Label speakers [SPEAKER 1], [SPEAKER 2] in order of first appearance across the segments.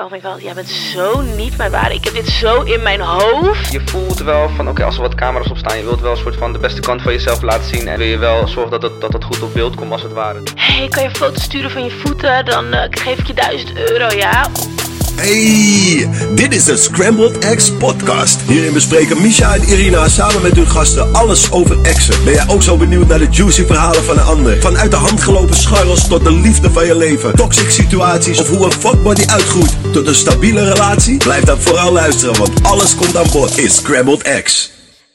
[SPEAKER 1] Oh my god, jij bent zo niet mijn waarde. Ik heb dit zo in mijn hoofd.
[SPEAKER 2] Je voelt wel van, oké, als er wat camera's op staan, je wilt wel een soort van de beste kant van jezelf laten zien. En wil je wel zorgen dat het, dat het goed op beeld komt als het ware.
[SPEAKER 1] hey, kan je foto's sturen van je voeten? Dan eh, geef ik je 1000 euro, ja?
[SPEAKER 3] Hey, dit is de Scrambled Eggs podcast. Hierin bespreken Misha en Irina samen met hun gasten alles over exen. Ben jij ook zo benieuwd naar de juicy verhalen van een ander? Van uit de hand gelopen scharrels tot de liefde van je leven. Toxic situaties of hoe een fuckbody uitgroeit tot een stabiele relatie? Blijf dan vooral luisteren, want alles komt aan bod in Scrambled Eggs.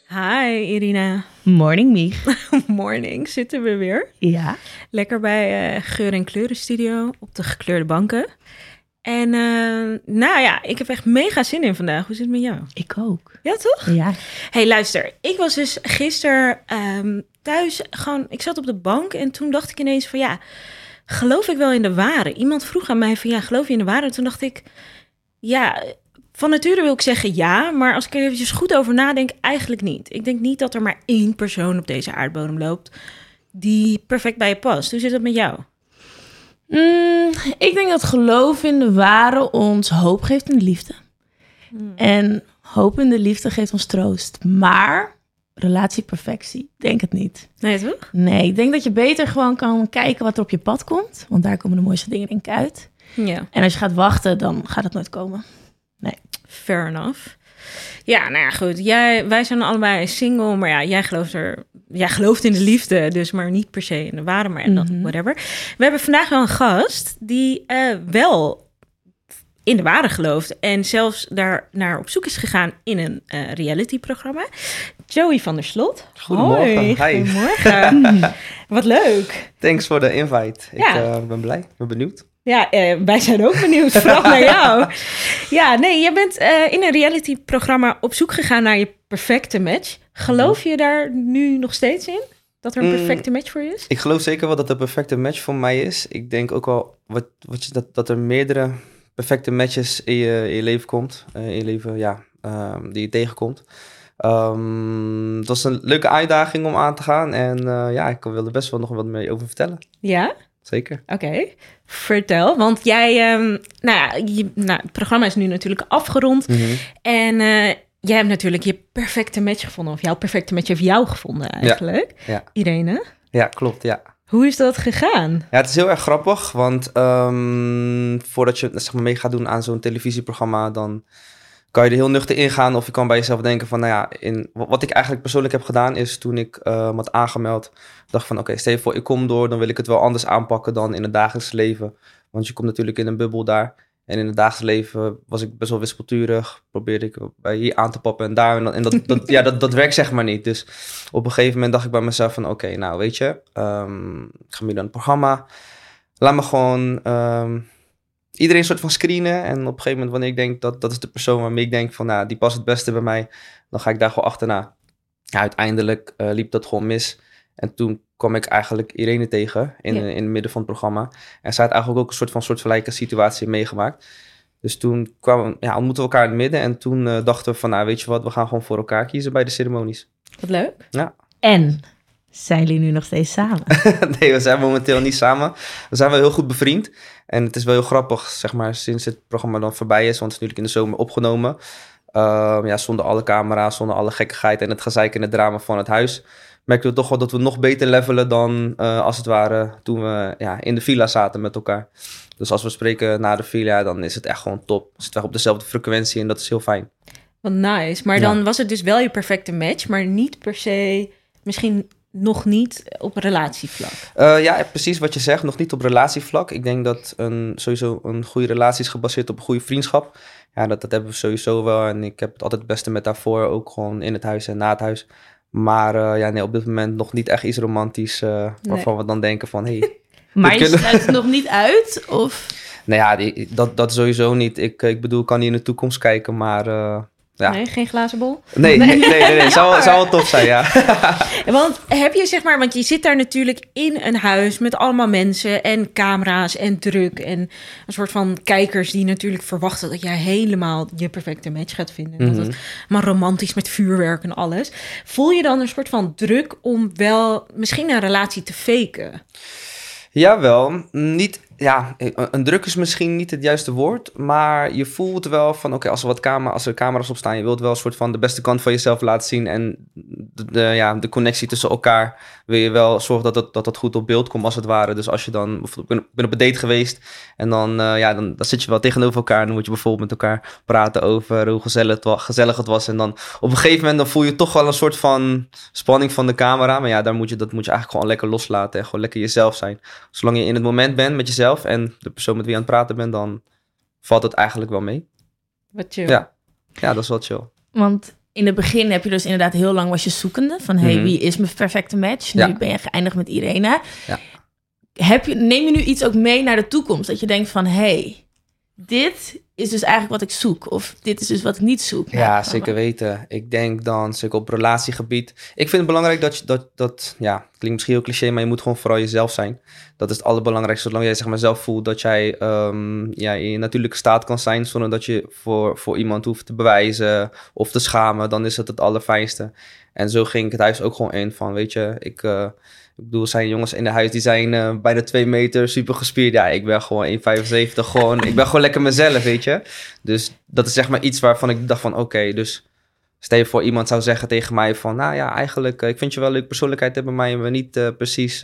[SPEAKER 4] Hi Irina.
[SPEAKER 5] Morning, Mieg.
[SPEAKER 4] Morning, zitten we weer.
[SPEAKER 5] Ja.
[SPEAKER 4] Lekker bij eh, Geur en Kleuren Studio op de gekleurde banken. En eh, nou ja, ik heb echt mega zin in vandaag. Hoe zit het met jou?
[SPEAKER 5] Ik ook.
[SPEAKER 4] Ja, toch?
[SPEAKER 5] Ja.
[SPEAKER 4] hey, luister. Ik was dus gisteren ehm, thuis gewoon... Ik zat op de bank en toen dacht ik ineens van ja... Geloof ik wel in de ware? Iemand vroeg aan mij van ja, geloof je in de ware? En toen dacht ik, ja, van nature wil ik zeggen ja, maar als ik er eventjes goed over nadenk, eigenlijk niet. Ik denk niet dat er maar één persoon op deze aardbodem loopt die perfect bij je past. Hoe zit dat met jou?
[SPEAKER 5] Mm, ik denk dat geloof in de ware ons hoop geeft in de liefde. En hoop in de liefde geeft ons troost. Maar relatieperfectie, denk het niet.
[SPEAKER 4] Nee, toch?
[SPEAKER 5] Nee, ik denk dat je beter gewoon kan kijken wat er op je pad komt. Want daar komen de mooiste dingen denk ik uit.
[SPEAKER 4] Ja,
[SPEAKER 5] En als je gaat wachten, dan gaat het nooit komen.
[SPEAKER 4] fair enough. Ja, nou ja, goed. Jij, wij zijn allebei single, maar ja, jij gelooft er, jij gelooft in de liefde, dus maar niet per se in de ware, maar en dat
[SPEAKER 5] Mhm.
[SPEAKER 4] whatever. We hebben vandaag wel een gast die eh, wel in de ware gelooft en zelfs daar naar op zoek is gegaan in een eh, reality-programma. Joey van der Slot.
[SPEAKER 2] Goedemorgen.
[SPEAKER 4] Hoi,
[SPEAKER 2] Hi.
[SPEAKER 4] Goedemorgen. Wat leuk.
[SPEAKER 2] Thanks voor de invite.
[SPEAKER 4] Ja.
[SPEAKER 2] Ik eh, ben blij, ik ben benieuwd.
[SPEAKER 4] Ja, eh, wij zijn ook benieuwd, vooral naar jou. Ja, nee, je bent eh, in een reality-programma op zoek gegaan naar je perfecte match. Geloof je daar nu nog steeds in? Dat er een
[SPEAKER 2] Mm.
[SPEAKER 4] perfecte match voor je is?
[SPEAKER 2] Ik geloof zeker wel dat de perfecte match voor mij is. Ik denk ook wel wat, wat je, dat, dat er meerdere perfecte matches in je, in je leven komt. eh, in je leven, ja, ehm, die je tegenkomt. Ehm het was een leuke uitdaging om aan te gaan. En eh, ja, ik wil er best wel nog wat mee over vertellen.
[SPEAKER 4] Ja?
[SPEAKER 2] Zeker.
[SPEAKER 4] Oké. Vertel, want jij... ehm, nou ja, je, nou, het programma is nu natuurlijk afgerond. En eh, jij hebt natuurlijk je perfecte match gevonden. Of jouw perfecte match heeft jou gevonden eigenlijk.
[SPEAKER 2] ja.
[SPEAKER 4] Irene,
[SPEAKER 2] Ja, klopt, ja.
[SPEAKER 4] hoe is dat gegaan?
[SPEAKER 2] Ja, het is heel erg grappig, want ehm, voordat je zeg maar, mee gaat doen aan zo'n televisieprogramma, dan kan je er heel nuchter ingaan. Of je kan bij jezelf denken van, nou ja, in, wat ik eigenlijk persoonlijk heb gedaan is toen ik eh, me had aangemeld, dacht van, oké, je voor, ik kom door, dan wil ik het wel anders aanpakken dan in het dagelijks leven. Want je komt natuurlijk in een bubbel daar. En in het dagelijks leven was ik best wel wispelturig. Probeerde ik bij hier aan te pappen en daar. En, dan- en dat, dat, ja, dat, dat werkt zeg maar niet. Dus op een gegeven moment dacht ik bij mezelf van... Oké, nou weet je, ehm, ik ga nu naar het programma. Laat me gewoon ehm, iedereen een soort van screenen. En op een gegeven moment wanneer ik denk dat dat is de persoon waarmee ik denk van... Nou, die past het beste bij mij. Dan ga ik daar gewoon achterna. Ja, uiteindelijk eh, liep dat gewoon mis. En toen kwam ik eigenlijk Irene tegen in,
[SPEAKER 4] Ja.
[SPEAKER 2] in het midden van het programma. En zij had eigenlijk ook een soort van soortgelijke situatie meegemaakt. Dus toen kwamen, ja, ontmoetten we elkaar in het midden. En toen eh, dachten we van, nou weet je wat, we gaan gewoon voor elkaar kiezen bij de ceremonies.
[SPEAKER 4] Wat leuk.
[SPEAKER 5] En zijn jullie nu nog steeds samen?
[SPEAKER 2] nee, we zijn momenteel niet samen. We zijn wel heel goed bevriend. En het is wel heel grappig, zeg maar, sinds het programma dan voorbij is. Want het is natuurlijk in de zomer opgenomen. Ehm, ja, zonder alle camera's, zonder alle gekkigheid en het gezeik en het drama van het huis. Merkten we toch wel dat we nog beter levelen dan eh, als het ware toen we ja, in de villa zaten met elkaar. Dus als we spreken na de villa, dan is het echt gewoon top. We zitten op dezelfde frequentie en dat is heel fijn.
[SPEAKER 4] Wat nice. Maar
[SPEAKER 2] Ja.
[SPEAKER 4] dan was het dus wel je perfecte match, maar niet per se, misschien nog niet op relatievlak.
[SPEAKER 2] Eh, ja, precies wat je zegt. Nog niet op relatievlak. Ik denk dat een, sowieso een goede relatie is gebaseerd op een goede vriendschap. Ja, dat, dat hebben we sowieso wel. En ik heb het altijd het beste met daarvoor. Ook gewoon in het huis en na het huis. Maar eh, ja, nee, op dit moment nog niet echt iets romantisch. eh, waarvan we dan denken van. Hey.
[SPEAKER 5] Maar je sluit het nog niet uit? Of?
[SPEAKER 2] nou ja, die, dat, dat sowieso niet. Ik, ik bedoel, ik kan niet in de toekomst kijken, maar... ja.
[SPEAKER 4] Nee, geen glazen bol.
[SPEAKER 2] Nee, nee, nee, nee, nee. Zou, zou wel tof zijn, ja.
[SPEAKER 4] Want heb je zeg maar, want je zit daar natuurlijk in een huis met allemaal mensen en camera's en druk en een soort van kijkers die natuurlijk verwachten dat jij helemaal je perfecte match gaat vinden. Dat
[SPEAKER 2] Mhm.
[SPEAKER 4] het maar romantisch met vuurwerk en alles. Voel je dan een soort van druk om wel misschien een relatie te faken?
[SPEAKER 2] Jawel, niet ja, een een druk is misschien niet het juiste woord, maar je voelt wel van, oké, als er wat camera, als er camera's op staan, je wilt wel een soort van de beste kant van jezelf laten zien en de, ja, de connectie tussen elkaar. Wil je wel zorgen dat dat, dat goed op beeld komt als het ware. Dus als je dan, bijvoorbeeld, ik ben, op een date geweest en dan, eh, ja, dan, dan zit je wel tegenover elkaar dan moet je bijvoorbeeld met elkaar praten over hoe gezellig het, wa- gezellig het was. En dan op een gegeven moment dan voel je toch wel een soort van spanning van de camera, maar ja, daar moet je, dat moet je eigenlijk gewoon lekker loslaten en gewoon lekker jezelf zijn. Zolang je in het moment bent met jezelf en de persoon met wie je aan het praten bent, dan valt het eigenlijk wel mee.
[SPEAKER 4] Wat je...
[SPEAKER 2] Ja. Ja, dat is wel chill.
[SPEAKER 5] Want in het begin heb je dus inderdaad heel lang was je zoekende van hey,
[SPEAKER 2] Mhm.
[SPEAKER 5] wie is mijn perfecte match? Nu
[SPEAKER 2] Ja.
[SPEAKER 5] ben je geëindigd met Irene.
[SPEAKER 2] Ja.
[SPEAKER 5] Heb je, neem je nu iets ook mee naar de toekomst? Dat je denkt van hey, dit is dus eigenlijk wat ik zoek. Of dit is dus wat ik niet zoek.
[SPEAKER 2] Ja, zeker weten. Ik denk dan, zeker op relatiegebied. Ik vind het belangrijk dat je dat, dat, ja, klinkt misschien heel cliché, maar je moet gewoon vooral jezelf zijn. Dat is het allerbelangrijkste. Zolang jij zeg maar zelf voelt dat jij ehm, ja, in je natuurlijke staat kan zijn, zonder dat je voor, voor iemand hoeft te bewijzen of te schamen, dan is het het allerfijnste. En zo ging ik het huis ook gewoon in van, weet je, ik, eh, ik bedoel, zijn jongens in de huis die zijn eh, bijna twee meter, super gespierd. Ja, ik ben gewoon 1,75 gewoon. ik ben gewoon lekker mezelf, weet je. Dus dat is zeg maar iets waarvan ik dacht van, oké, dus stel je voor iemand zou zeggen tegen mij van, nou ja, eigenlijk, eh, ik vind je wel een leuke persoonlijkheid hebben, maar je bent niet eh, precies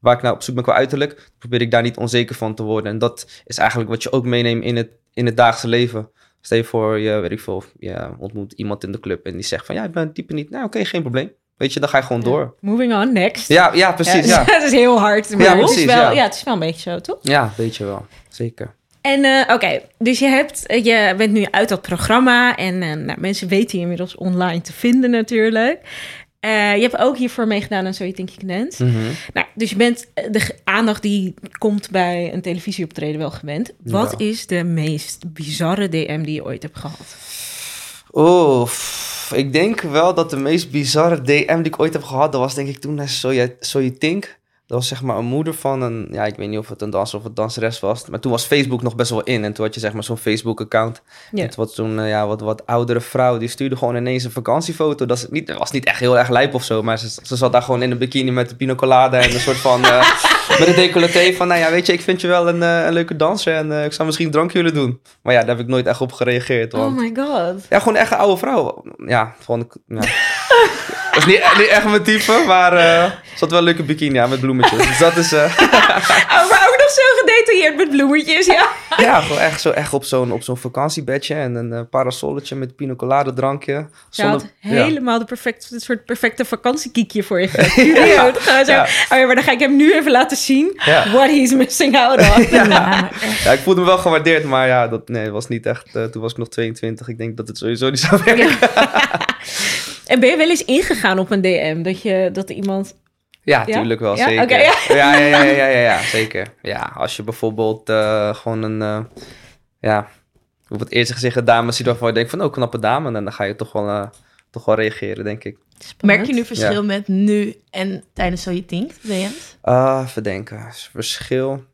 [SPEAKER 2] waar ik nou op zoek ben qua uiterlijk. Probeer ik daar niet onzeker van te worden. En dat is eigenlijk wat je ook meeneemt in het, in het dagelijkse leven. Stel je voor, je, weet ik veel, je ontmoet iemand in de club en die zegt van, ja, ik ben het type niet. Nou, oké, geen probleem. Weet je, dan ga je gewoon door.
[SPEAKER 4] Moving on, next.
[SPEAKER 2] Ja, ja, precies,
[SPEAKER 4] Ja,
[SPEAKER 2] ja.
[SPEAKER 4] dat is heel hard. Maar
[SPEAKER 2] Ja,
[SPEAKER 4] het, is
[SPEAKER 2] precies,
[SPEAKER 4] wel,
[SPEAKER 2] ja.
[SPEAKER 4] ja. het is wel een beetje zo, toch?
[SPEAKER 2] Ja, weet je wel. Zeker.
[SPEAKER 4] En eh, oké, dus je, hebt, eh, je bent nu uit dat programma en eh, nou, mensen weten je inmiddels online te vinden natuurlijk. Eh, je hebt ook hiervoor meegedaan aan So You Think You Can Dance.
[SPEAKER 2] Mhm.
[SPEAKER 4] Nou, dus je bent de aandacht die komt bij een televisieoptreden wel gewend. Wat
[SPEAKER 2] Ja.
[SPEAKER 4] is de meest bizarre DM die je ooit hebt gehad?
[SPEAKER 2] Oh, pff, ik denk wel dat de meest bizarre DM die ik ooit heb gehad, dat was denk ik toen naar So You, so You Think. Dat was zeg maar een moeder van een, ja, ik weet niet of het een danser of een danseres was. Maar toen was Facebook nog best wel in. En toen had je zeg maar zo'n Facebook-account.
[SPEAKER 4] Ja.
[SPEAKER 2] Het was toen eh, ja, wat, wat oudere vrouw, die stuurde gewoon ineens een vakantiefoto. Dat is niet, was niet echt heel erg lijp of zo. Maar ze, ze zat daar gewoon in een bikini met de pina colada en een soort van, eh, met een decolleté van, nou ja, weet je, ik vind je wel een, eh, een leuke danser. En eh, ik zou misschien een drankje willen doen. Maar ja, daar heb ik nooit echt op gereageerd. Want...
[SPEAKER 4] Oh my god.
[SPEAKER 2] Ja, gewoon echt een oude vrouw. Ja, gewoon... Ja. Dat is niet, niet echt mijn type, maar eh ze had wel een leuke bikini aan met bloemetjes. Dus dat is...
[SPEAKER 4] Oh, maar ook nog zo gedetailleerd met bloemetjes, ja.
[SPEAKER 2] ja, gewoon echt, zo, echt op zo'n op zo'n vakantiebedje en een eh, parasolletje met pina colada drankje. Ja.
[SPEAKER 4] helemaal de perfecte, een soort perfecte vakantiekiekje voor je. Gewoon zo,
[SPEAKER 2] Ja.
[SPEAKER 4] Oh ja, maar dan ga ik hem nu even laten zien
[SPEAKER 2] Ja.
[SPEAKER 4] what he's missing out on.
[SPEAKER 5] Ja.
[SPEAKER 2] Ja, ik voelde me wel gewaardeerd, maar ja, dat nee, was niet echt... eh, toen was ik nog 22. Ik denk dat het sowieso niet zou werken.
[SPEAKER 4] En ben je wel eens ingegaan op een DM? Dat, je, dat iemand...
[SPEAKER 2] Ja,
[SPEAKER 4] Ja?
[SPEAKER 2] tuurlijk wel,
[SPEAKER 4] Ja?
[SPEAKER 2] zeker.
[SPEAKER 4] Ja.
[SPEAKER 2] ja. Ja, ja, ja, ja, ja, zeker. Ja, als je bijvoorbeeld eh, gewoon een, eh, ja, op het eerste gezicht een dame ziet waarvan je denkt van, oh, knappe dame, en dan ga je toch wel, eh, toch wel reageren, denk ik.
[SPEAKER 5] Merk je nu verschil met nu en tijdens So You Think, DM's?
[SPEAKER 2] Ah, verdenken. Verschil,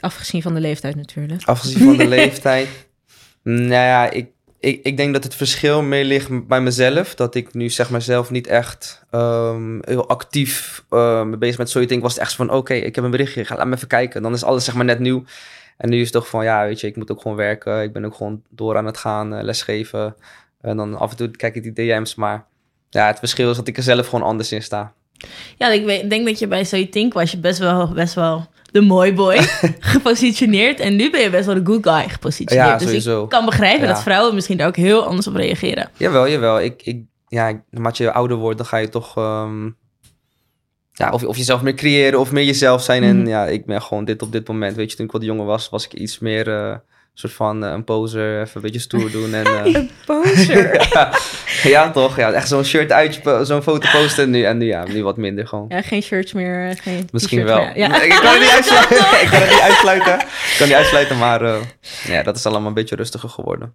[SPEAKER 4] Afgezien van de leeftijd natuurlijk.
[SPEAKER 2] afgezien van de leeftijd. Nou ja, ik, ik, ik denk dat het verschil meer ligt bij mezelf. Dat ik nu zeg maar zelf niet echt ehm, heel actief eh, mee bezig met So You Think. Was het echt van, oké, ik heb een berichtje, ga, laat me even kijken. Dan is alles zeg maar net nieuw. En nu is het toch van, ja, weet je, ik moet ook gewoon werken. Ik ben ook gewoon door aan het gaan, eh, lesgeven. En dan af en toe kijk ik die DM's, maar... Ja, het verschil is dat ik er zelf gewoon anders in sta.
[SPEAKER 5] Ja, ik denk dat je bij Think was je best wel, best wel de mooi boy gepositioneerd. En nu ben je best wel de good guy gepositioneerd.
[SPEAKER 2] Ja,
[SPEAKER 5] dus
[SPEAKER 2] sowieso.
[SPEAKER 5] ik kan begrijpen
[SPEAKER 2] Ja.
[SPEAKER 5] dat vrouwen misschien daar ook heel anders op reageren.
[SPEAKER 2] Jawel, jawel. Ik, ik, ja, naarmate je ouder wordt, dan ga je toch... ehm, ja, of, of jezelf meer creëren of meer jezelf zijn. En
[SPEAKER 5] Mhm.
[SPEAKER 2] ja, ik ben gewoon dit op dit moment. Weet je, toen ik wat jonger was, was ik iets meer... eh, soort van eh, een poser, even een beetje stoer doen. En, eh,
[SPEAKER 4] Poser.
[SPEAKER 2] ja, ja, toch? Ja, echt zo'n shirt uit, zo'n foto posten. En nu, en nu, ja, nu wat minder gewoon.
[SPEAKER 4] Ja, geen shirts meer. eh, Geen
[SPEAKER 2] Misschien wel.
[SPEAKER 4] meer. Ja.
[SPEAKER 2] Ik kan het niet uitsluiten. ik kan het niet uitsluiten. Ik kan niet uitsluiten, maar ja, dat is allemaal een beetje rustiger geworden.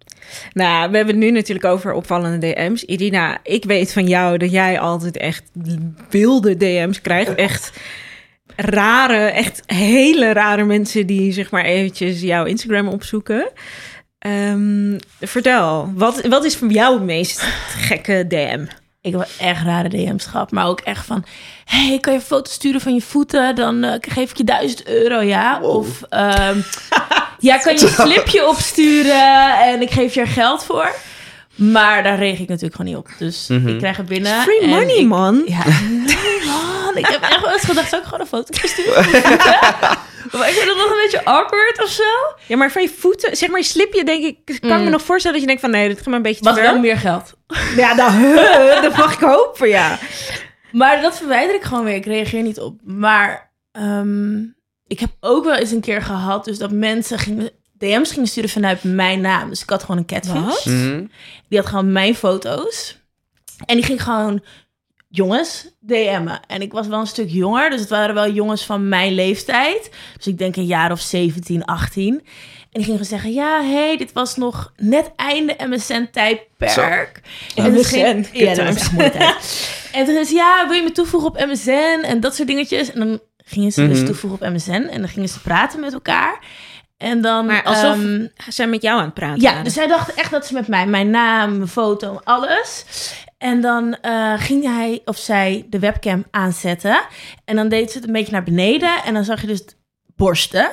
[SPEAKER 4] Nou, we hebben het nu natuurlijk over opvallende DM's. Irina, ik weet van jou dat jij altijd echt wilde DM's krijgt. Echt rare, echt hele rare mensen die zeg maar eventjes jouw Instagram opzoeken. Ehm, vertel, wat, wat is van jou het meest gekke DM?
[SPEAKER 5] Ik heb echt rare DM's gehad, maar ook echt van... hey, kan je een foto sturen van je voeten? Dan eh, geef ik je 1000 euro, ja?
[SPEAKER 2] Wow.
[SPEAKER 5] Of ehm, ja, kan je een slipje opsturen en ik geef je er geld voor? Maar daar reageer ik natuurlijk gewoon niet op. Dus
[SPEAKER 2] Mhm.
[SPEAKER 5] ik krijg het binnen.
[SPEAKER 4] Free money,
[SPEAKER 5] ik-
[SPEAKER 4] man.
[SPEAKER 5] Ja. Ik heb echt wel eens gedacht, zou ik gewoon een foto sturen? Maar ik vind het nog een beetje awkward of zo.
[SPEAKER 4] Ja, maar van je voeten, zeg maar je slipje, denk ik, kan ik me
[SPEAKER 5] Mm.
[SPEAKER 4] nog voorstellen dat je denkt van nee, dit gaat me een beetje te
[SPEAKER 5] Was
[SPEAKER 4] ver.
[SPEAKER 5] wel meer geld.
[SPEAKER 4] Ja, dat, dat mag ik hopen, ja.
[SPEAKER 5] Maar dat verwijder ik gewoon weer. Ik reageer niet op. Maar ehm, ik heb ook wel eens een keer gehad... dus dat mensen gingen, DM's gingen sturen vanuit mijn naam. Dus ik had gewoon een catfish.
[SPEAKER 4] Wat?
[SPEAKER 2] Mhm.
[SPEAKER 5] Die had gewoon mijn foto's. En die ging gewoon jongens DM'en. En ik was wel een stuk jonger. Dus het waren wel jongens van mijn leeftijd. Dus ik denk een jaar of 17, 18. En die gingen zeggen... Ja, hey, dit was nog net einde MSN-tijdperk. En ging-
[SPEAKER 4] MSN,
[SPEAKER 5] Ja, dat was echt een mooie tijd. En toen is ja, wil je me toevoegen op MSN? En dat soort dingetjes. En dan gingen ze dus
[SPEAKER 2] Mhm.
[SPEAKER 5] toevoegen op MSN. En dan gingen ze praten met elkaar. En dan...
[SPEAKER 4] Maar alsof
[SPEAKER 5] ehm,
[SPEAKER 4] ze zijn met jou aan het praten.
[SPEAKER 5] ja,
[SPEAKER 4] waren.
[SPEAKER 5] dus zij dachten echt dat ze met mij, mijn naam, mijn foto, alles. En dan eh, ging hij of zij de webcam aanzetten. En dan deed ze het een beetje naar beneden. En dan zag je dus borsten.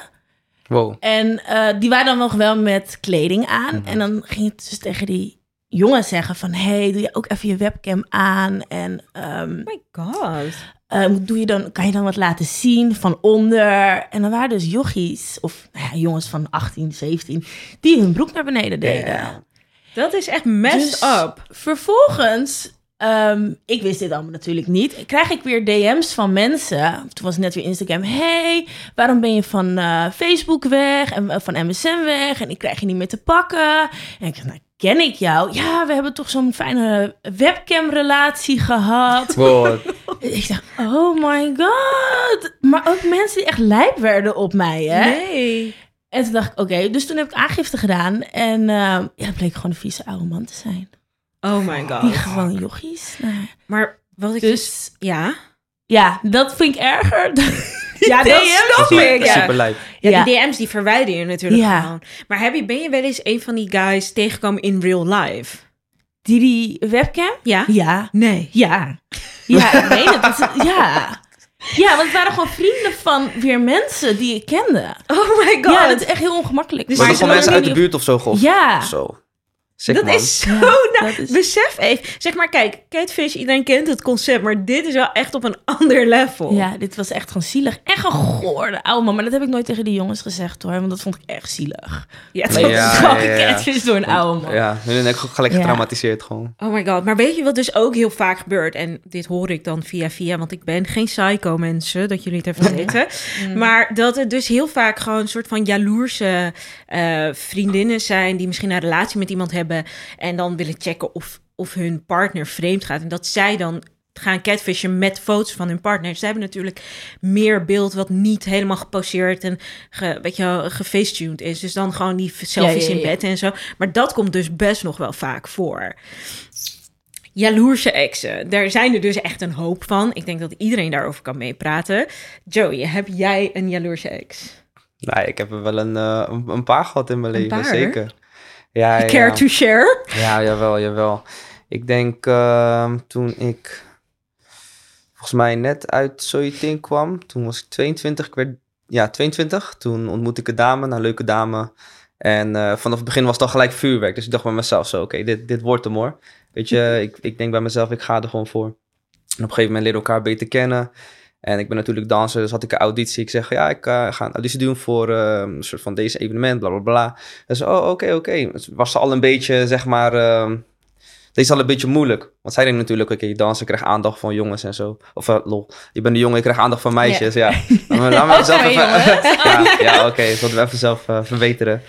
[SPEAKER 2] Wow.
[SPEAKER 5] En eh, die waren dan nog wel met kleding aan.
[SPEAKER 2] Mhm.
[SPEAKER 5] En dan ging het dus tegen die jongen zeggen van... hey, doe je ook even je webcam aan? En ehm,
[SPEAKER 4] Oh my god.
[SPEAKER 5] eh, doe je dan, kan je dan wat laten zien van onder? En dan waren dus jochies, of nou ja, jongens van 18, 17... die hun broek naar beneden deden.
[SPEAKER 2] Ja.
[SPEAKER 4] Dat is echt messed
[SPEAKER 5] Dus
[SPEAKER 4] up.
[SPEAKER 5] Vervolgens, ehm, ik wist dit allemaal natuurlijk niet, krijg ik weer DM's van mensen. Toen was het net weer Instagram. Hey, waarom ben je van eh, Facebook weg en eh, van MSN weg? En ik krijg je niet meer te pakken. En ik zeg, nou, ken ik jou? Ja, we hebben toch zo'n fijne webcam-relatie gehad.
[SPEAKER 2] Wow.
[SPEAKER 5] ik dacht, oh my god. Maar ook mensen die echt lijp werden op mij, hè?
[SPEAKER 4] Nee.
[SPEAKER 5] En toen dacht ik, oké, dus toen heb ik aangifte gedaan. En eh, ja, dat bleek gewoon een vieze oude man te zijn.
[SPEAKER 4] Oh my
[SPEAKER 5] Die
[SPEAKER 4] god.
[SPEAKER 5] gewoon jochies. Nou,
[SPEAKER 4] Maar wat ik dus...
[SPEAKER 5] dus
[SPEAKER 4] Ja.
[SPEAKER 5] ja, dat vind ik erger.
[SPEAKER 4] Ja, dat
[SPEAKER 5] DM's
[SPEAKER 4] snap
[SPEAKER 5] die-
[SPEAKER 4] ik. Ja.
[SPEAKER 2] Super lijp.
[SPEAKER 4] Ja,
[SPEAKER 5] Ja.
[SPEAKER 4] die DM's die verwijder je natuurlijk
[SPEAKER 5] Ja.
[SPEAKER 4] gewoon. Maar heb je, ben je wel eens een van die guys tegengekomen in real life?
[SPEAKER 5] Die die webcam?
[SPEAKER 4] Ja?
[SPEAKER 5] Ja.
[SPEAKER 4] Nee.
[SPEAKER 5] Ja. Ja, ik weet het. Dat is- ja. Ja, want het waren gewoon vrienden van weer mensen die ik kende.
[SPEAKER 4] Oh my god.
[SPEAKER 5] Ja, dat is echt heel ongemakkelijk.
[SPEAKER 4] Dus
[SPEAKER 2] Maar gewoon mensen uit de buurt of zo geoff?
[SPEAKER 5] Ja.
[SPEAKER 2] Zo. Sick,
[SPEAKER 4] dat
[SPEAKER 2] man.
[SPEAKER 4] is zo...
[SPEAKER 5] Ja,
[SPEAKER 4] nou,
[SPEAKER 5] dat is-
[SPEAKER 4] Besef even. Zeg maar, kijk, Catfish, iedereen kent het concept, maar dit is wel echt op een ander level.
[SPEAKER 5] Ja, dit was echt gewoon zielig. Echt een goorde oude man. Maar dat heb ik nooit tegen die jongens gezegd hoor. Want dat vond ik echt zielig.
[SPEAKER 4] Ja,
[SPEAKER 5] Dat
[SPEAKER 4] toch?
[SPEAKER 2] Ja,
[SPEAKER 5] is gewoon
[SPEAKER 2] ja, ja.
[SPEAKER 5] gecatfished door een oude man.
[SPEAKER 2] Ja, hun zijn ook gelijk
[SPEAKER 5] Ja.
[SPEAKER 2] getraumatiseerd gewoon.
[SPEAKER 4] Oh my god. Maar weet je wat dus ook heel vaak gebeurt? En dit hoor ik dan via via, want ik ben geen psycho mensen, dat jullie het even weten. Maar dat het dus heel vaak gewoon een soort van jaloerse eh, vriendinnen zijn die misschien een relatie met iemand hebben en dan willen checken of, of hun partner vreemd gaat. En dat zij dan gaan catfishen met foto's van hun partner. Ze hebben natuurlijk meer beeld wat niet helemaal geposeerd en ge, weet je, wel, gefacetuned is. Dus dan gewoon die selfies
[SPEAKER 5] Ja, ja, ja.
[SPEAKER 4] in bed en zo. Maar dat komt dus best nog wel vaak voor. Jaloerse exen. Daar zijn er dus echt een hoop van. Ik denk dat iedereen daarover kan meepraten. Joey, heb jij een jaloerse ex?
[SPEAKER 2] Nee, ik heb er wel een, eh, een, een paar gehad in mijn
[SPEAKER 4] Een
[SPEAKER 2] leven,
[SPEAKER 4] paar?
[SPEAKER 2] zeker. Ja, ja,
[SPEAKER 4] Care to share?
[SPEAKER 2] ja, jawel, jawel. Ik denk ehm, toen ik volgens mij net uit Soyetin kwam, toen was ik 22, ik werd, ja, 22. Toen ontmoette ik een dame, een leuke dame. En eh, vanaf het begin was het al gelijk vuurwerk. Dus ik dacht bij mezelf zo, oké, dit, dit wordt hem hoor. Weet je, ik, ik denk bij mezelf, ik ga er gewoon voor. En op een gegeven moment leren elkaar beter kennen. En ik ben natuurlijk danser, dus had ik een auditie. Ik zeg, ja, ik eh, ga een auditie doen voor eh, een soort van deze evenement, bla bla bla. Dus, oh, oké, oké. Dus was ze al een beetje, zeg maar, ehm deze is al een beetje moeilijk. Want zij denkt natuurlijk, oké, dansen krijgt aandacht van jongens en zo. Of, eh, lol, je bent een jongen, je krijgt aandacht van meisjes, ja. Laat me, laat me zelf even... ja, ja oké, dat we even zelf eh, verbeteren.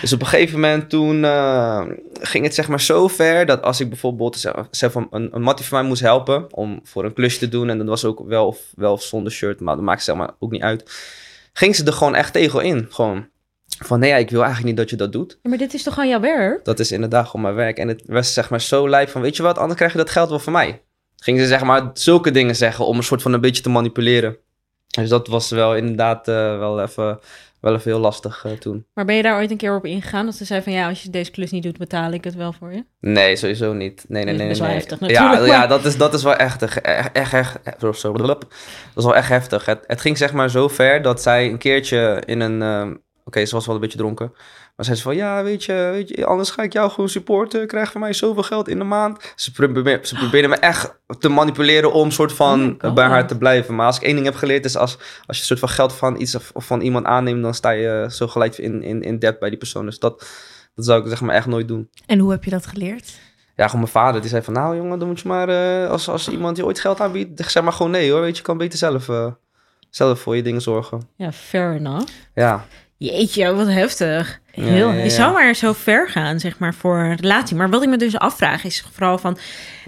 [SPEAKER 2] Dus op een gegeven moment toen eh, ging het zeg maar zo ver dat als ik bijvoorbeeld van een, een mattie van mij moest helpen om voor een klusje te doen en dat was ook wel of, wel of zonder shirt, maar dat maakt zeg maar ook niet uit. Ging ze er gewoon echt tegen in, gewoon van nee, ja, ik wil eigenlijk niet dat je dat doet.
[SPEAKER 4] maar dit is toch gewoon jouw werk?
[SPEAKER 2] Dat is inderdaad gewoon mijn werk en het was zeg maar zo lijp van weet je wat, anders krijg je dat geld wel van mij. Ging ze zeg maar zulke dingen zeggen om een soort van een beetje te manipuleren. Dus dat was wel inderdaad eh, wel, even, wel even heel lastig eh, toen.
[SPEAKER 4] Maar ben je daar ooit een keer op ingegaan? Dat ze zei van ja, als je deze klus niet doet, betaal ik het wel voor je.
[SPEAKER 2] Nee, sowieso niet. Nee, nee,
[SPEAKER 4] Dat
[SPEAKER 2] nee.
[SPEAKER 4] is best
[SPEAKER 2] nee,
[SPEAKER 4] wel
[SPEAKER 2] nee.
[SPEAKER 4] heftig
[SPEAKER 2] Ja,
[SPEAKER 4] natuurlijk,
[SPEAKER 2] ja
[SPEAKER 4] maar-
[SPEAKER 2] dat, is, dat is wel echt, echt, echt, echt dat is wel echt heftig. Het, het ging zeg maar zo ver dat zij een keertje in een... ehm, Oké, ze was wel een beetje dronken. Maar zei ze van, ja, weet je, weet je, anders ga ik jou gewoon supporten. Krijg van mij zoveel geld in de maand. Ze, probeerde, ze probeerde me echt te manipuleren om soort
[SPEAKER 5] Oh
[SPEAKER 2] van
[SPEAKER 5] God.
[SPEAKER 2] bij haar te blijven. Maar als ik één ding heb geleerd, is als, als je een soort van geld van iets of, of van iemand aanneemt, dan sta je zo gelijk in, in, in debt bij die persoon. Dus dat, dat zou ik zeg maar echt nooit doen.
[SPEAKER 5] En hoe heb je dat geleerd?
[SPEAKER 2] Ja, gewoon mijn vader. Die zei van, nou jongen, dan moet je maar... eh, als, als iemand je ooit geld aanbiedt, zeg maar gewoon nee hoor. Weet je, je kan beter zelf, eh, zelf voor je dingen zorgen.
[SPEAKER 4] Ja, fair enough.
[SPEAKER 2] Ja.
[SPEAKER 4] Jeetje, wat heftig.
[SPEAKER 5] Heel
[SPEAKER 2] Ja, ja,
[SPEAKER 4] Je zou maar zo ver gaan, zeg maar, voor een relatie. Maar wat ik me dus afvraag is vooral van...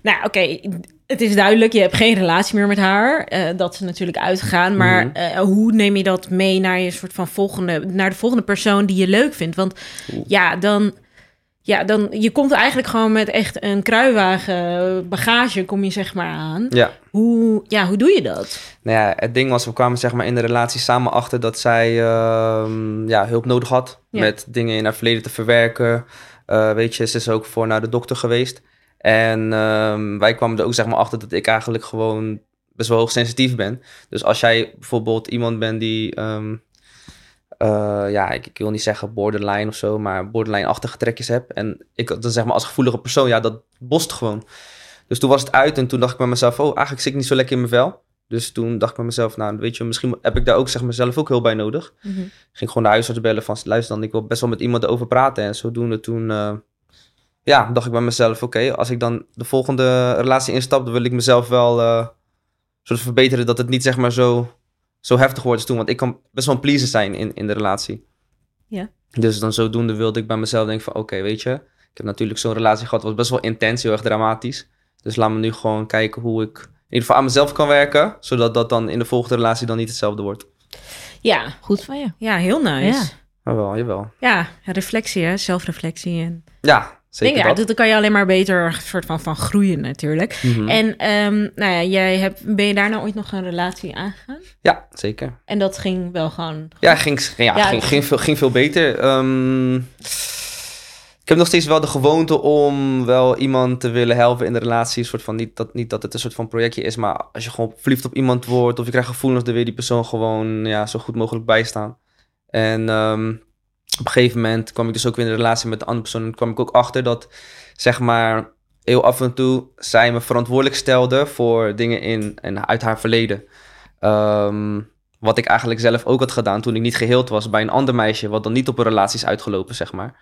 [SPEAKER 4] Nou, oké, het is duidelijk, je hebt geen relatie meer met haar. eh, dat ze natuurlijk uitgaan. Maar
[SPEAKER 2] Mhm.
[SPEAKER 4] eh, hoe neem je dat mee naar je soort van volgende... naar de volgende persoon die je leuk vindt? Want ja, dan... Ja, dan... Je komt eigenlijk gewoon met echt een kruiwagen bagage... kom je zeg maar aan.
[SPEAKER 2] Ja.
[SPEAKER 4] Hoe, ja, hoe doe je dat?
[SPEAKER 2] Nou ja, het ding was, we kwamen zeg maar in de relatie samen achter dat zij ehm, ja, hulp nodig had.
[SPEAKER 4] Ja.
[SPEAKER 2] Met dingen in haar verleden te verwerken. Eh, weet je, ze is ook voor naar de dokter geweest. En ehm, wij kwamen er ook zeg maar achter dat ik eigenlijk gewoon best wel hoogsensitief ben. Dus als jij bijvoorbeeld iemand bent die, ehm, eh, ja, ik, ik wil niet zeggen borderline of zo, maar borderline-achtige trekjes heb. En ik, dat zeg maar als gevoelige persoon, ja, dat bost gewoon. Dus toen was het uit en toen dacht ik bij mezelf, oh, eigenlijk zit ik niet zo lekker in mijn vel. Dus toen dacht ik bij mezelf, nou, weet je, misschien heb ik daar ook zeg maar zelf ook hulp bij nodig.
[SPEAKER 4] Mhm.
[SPEAKER 2] Ging gewoon de huisarts bellen van, luister dan, ik wil best wel met iemand over praten. En zodoende toen, eh, ja, dacht ik bij mezelf, oké, als ik dan de volgende relatie instap, dan wil ik mezelf wel eh soort verbeteren dat het niet zeg maar zo, zo heftig wordt als toen. Want ik kan best wel een pleaser zijn in, in de relatie.
[SPEAKER 4] Ja.
[SPEAKER 2] Dus dan zodoende wilde ik bij mezelf denken van, oké, weet je, ik heb natuurlijk zo'n relatie gehad, was best wel intens, heel erg dramatisch. Dus laat me nu gewoon kijken hoe ik in ieder geval aan mezelf kan werken, zodat dat dan in de volgende relatie dan niet hetzelfde wordt.
[SPEAKER 4] Ja,
[SPEAKER 5] Goed van je.
[SPEAKER 4] ja heel nice.
[SPEAKER 5] Ja.
[SPEAKER 2] Jawel, jawel.
[SPEAKER 4] Ja, reflectie, hè? zelfreflectie. En
[SPEAKER 2] Ja, zeker
[SPEAKER 4] denk, ja,
[SPEAKER 2] dat.
[SPEAKER 4] dat, dan kan je alleen maar beter soort van, van groeien natuurlijk.
[SPEAKER 2] Mhm.
[SPEAKER 4] En ehm, nou ja, jij hebt, ben je daarna ooit nog een relatie aangegaan?
[SPEAKER 2] Ja, zeker.
[SPEAKER 4] En dat ging wel gewoon...
[SPEAKER 2] Ja, ging, ja,
[SPEAKER 4] Ja,
[SPEAKER 2] ging, veel, ging veel beter. Ehm, ik heb nog steeds wel de gewoonte om wel iemand te willen helpen in de relatie. Een soort van, niet, dat, niet dat het een soort van projectje is, maar als je gewoon verliefd op iemand wordt of je krijgt gevoelens, dan wil je die persoon gewoon ja, zo goed mogelijk bijstaan. En ehm, op een gegeven moment kwam ik dus ook weer in een relatie met de andere persoon. En kwam ik ook achter dat, zeg maar, heel af en toe zij me verantwoordelijk stelde voor dingen in en uit haar verleden. Ehm, wat ik eigenlijk zelf ook had gedaan toen ik niet geheeld was bij een ander meisje, wat dan niet op een relatie is uitgelopen, zeg maar.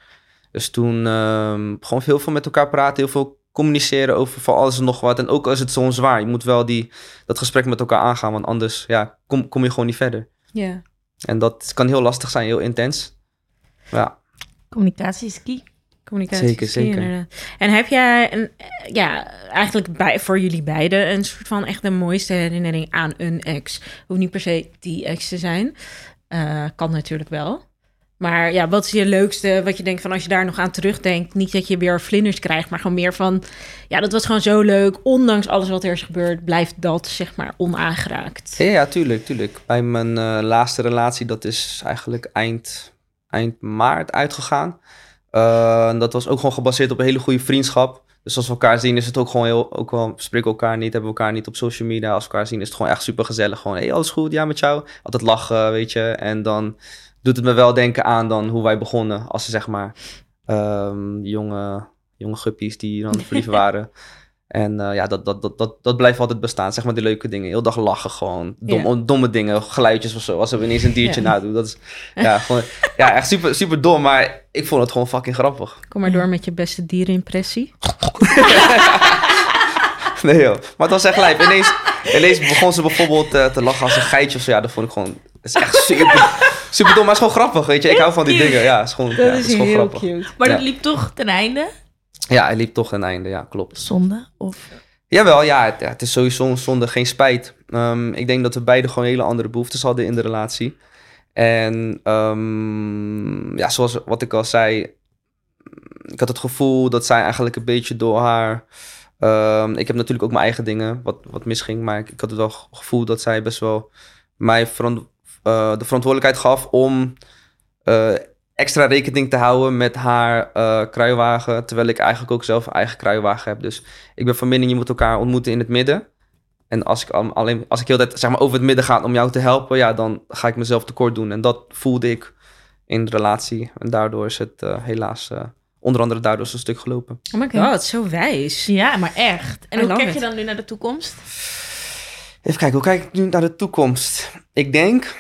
[SPEAKER 2] Dus toen ehm, gewoon heel veel met elkaar praten, heel veel communiceren over van alles en nog wat. En ook als het zo zwaar, je moet wel die, dat gesprek met elkaar aangaan, want anders ja, kom, kom je gewoon niet verder.
[SPEAKER 4] Ja.
[SPEAKER 2] En dat kan heel lastig zijn, heel intens. Ja,
[SPEAKER 5] Communicatie is key.
[SPEAKER 4] Communicatie.
[SPEAKER 2] Zeker,
[SPEAKER 4] is key,
[SPEAKER 2] zeker.
[SPEAKER 4] inderdaad. En heb jij, een, ja, eigenlijk bij, voor jullie beiden een soort van echt de mooiste herinnering aan een ex? Hoeft niet per se die ex te zijn. Eh, kan natuurlijk wel. Maar ja, wat is je leukste, wat je denkt van als je daar nog aan terugdenkt? Niet dat je weer vlinders krijgt, maar gewoon meer van... Ja, dat was gewoon zo leuk. Ondanks alles wat er is gebeurd, blijft dat zeg maar onaangeraakt.
[SPEAKER 2] ja, ja tuurlijk, tuurlijk. Bij mijn eh, laatste relatie, dat is eigenlijk eind, eind maart uitgegaan. Eh, dat was ook gewoon gebaseerd op een hele goede vriendschap. Dus als we elkaar zien, is het ook gewoon heel... Ook wel, we spreken elkaar niet, hebben we elkaar niet op social media. Als we elkaar zien, is het gewoon echt super gezellig. Gewoon, hey, alles goed? Ja, met jou? Altijd lachen, weet je. En dan doet het me wel denken aan dan hoe wij begonnen. Als ze, zeg maar, ehm, jonge, jonge guppies die dan verliefd waren. En eh, ja, dat, dat, dat, dat, dat blijft altijd bestaan. Zeg maar die leuke dingen. Heel dag lachen gewoon. Dom, Domme dingen, geluidjes of zo. Als we ineens een diertje
[SPEAKER 4] Ja.
[SPEAKER 2] nadoen. Dat is ja, gewoon, ja, echt super, super dom. Maar ik vond het gewoon fucking grappig.
[SPEAKER 4] Kom maar door met je beste dierenimpressie.
[SPEAKER 2] Nee joh. Maar het was echt lijp. Ineens, ineens begon ze bijvoorbeeld eh, te lachen als een geitje of zo. Ja, dat vond ik gewoon... Het is echt super, super dom, maar het is gewoon grappig, weet je. Ik hou van die dingen. Ja, het is gewoon, ja, het is gewoon grappig.
[SPEAKER 4] cute.
[SPEAKER 5] Maar
[SPEAKER 2] Ja.
[SPEAKER 5] dat liep toch ten einde?
[SPEAKER 2] Ja, het liep toch een einde. Ja, klopt.
[SPEAKER 5] Zonde? Of...
[SPEAKER 2] Jawel, ja, het, ja, het is sowieso zonder geen spijt. Ehm, ik denk dat we beide gewoon hele andere behoeftes hadden in de relatie. En ehm, ja, zoals wat ik al zei, ik had het gevoel dat zij eigenlijk een beetje door haar. ehm, ik heb natuurlijk ook mijn eigen dingen wat, wat misging, maar ik, ik had het wel gevoel dat zij best wel mij verant- eh, de verantwoordelijkheid gaf om eh, extra rekening te houden met haar eh, kruiwagen. Terwijl ik eigenlijk ook zelf een eigen kruiwagen heb. Dus ik ben van mening, je moet elkaar ontmoeten in het midden. En als ik, al- alleen, als ik heel de tijd zeg maar, over het midden ga om jou te helpen, ja, dan ga ik mezelf tekort doen. En dat voelde ik in de relatie. En daardoor is het eh, helaas, eh, onder andere daardoor, is een stuk gelopen.
[SPEAKER 4] Oh my god, zo wijs.
[SPEAKER 5] Ja, maar echt. En
[SPEAKER 4] I
[SPEAKER 5] hoe kijk je dan nu naar de toekomst?
[SPEAKER 2] Even kijken, hoe kijk ik nu naar de toekomst? Ik denk.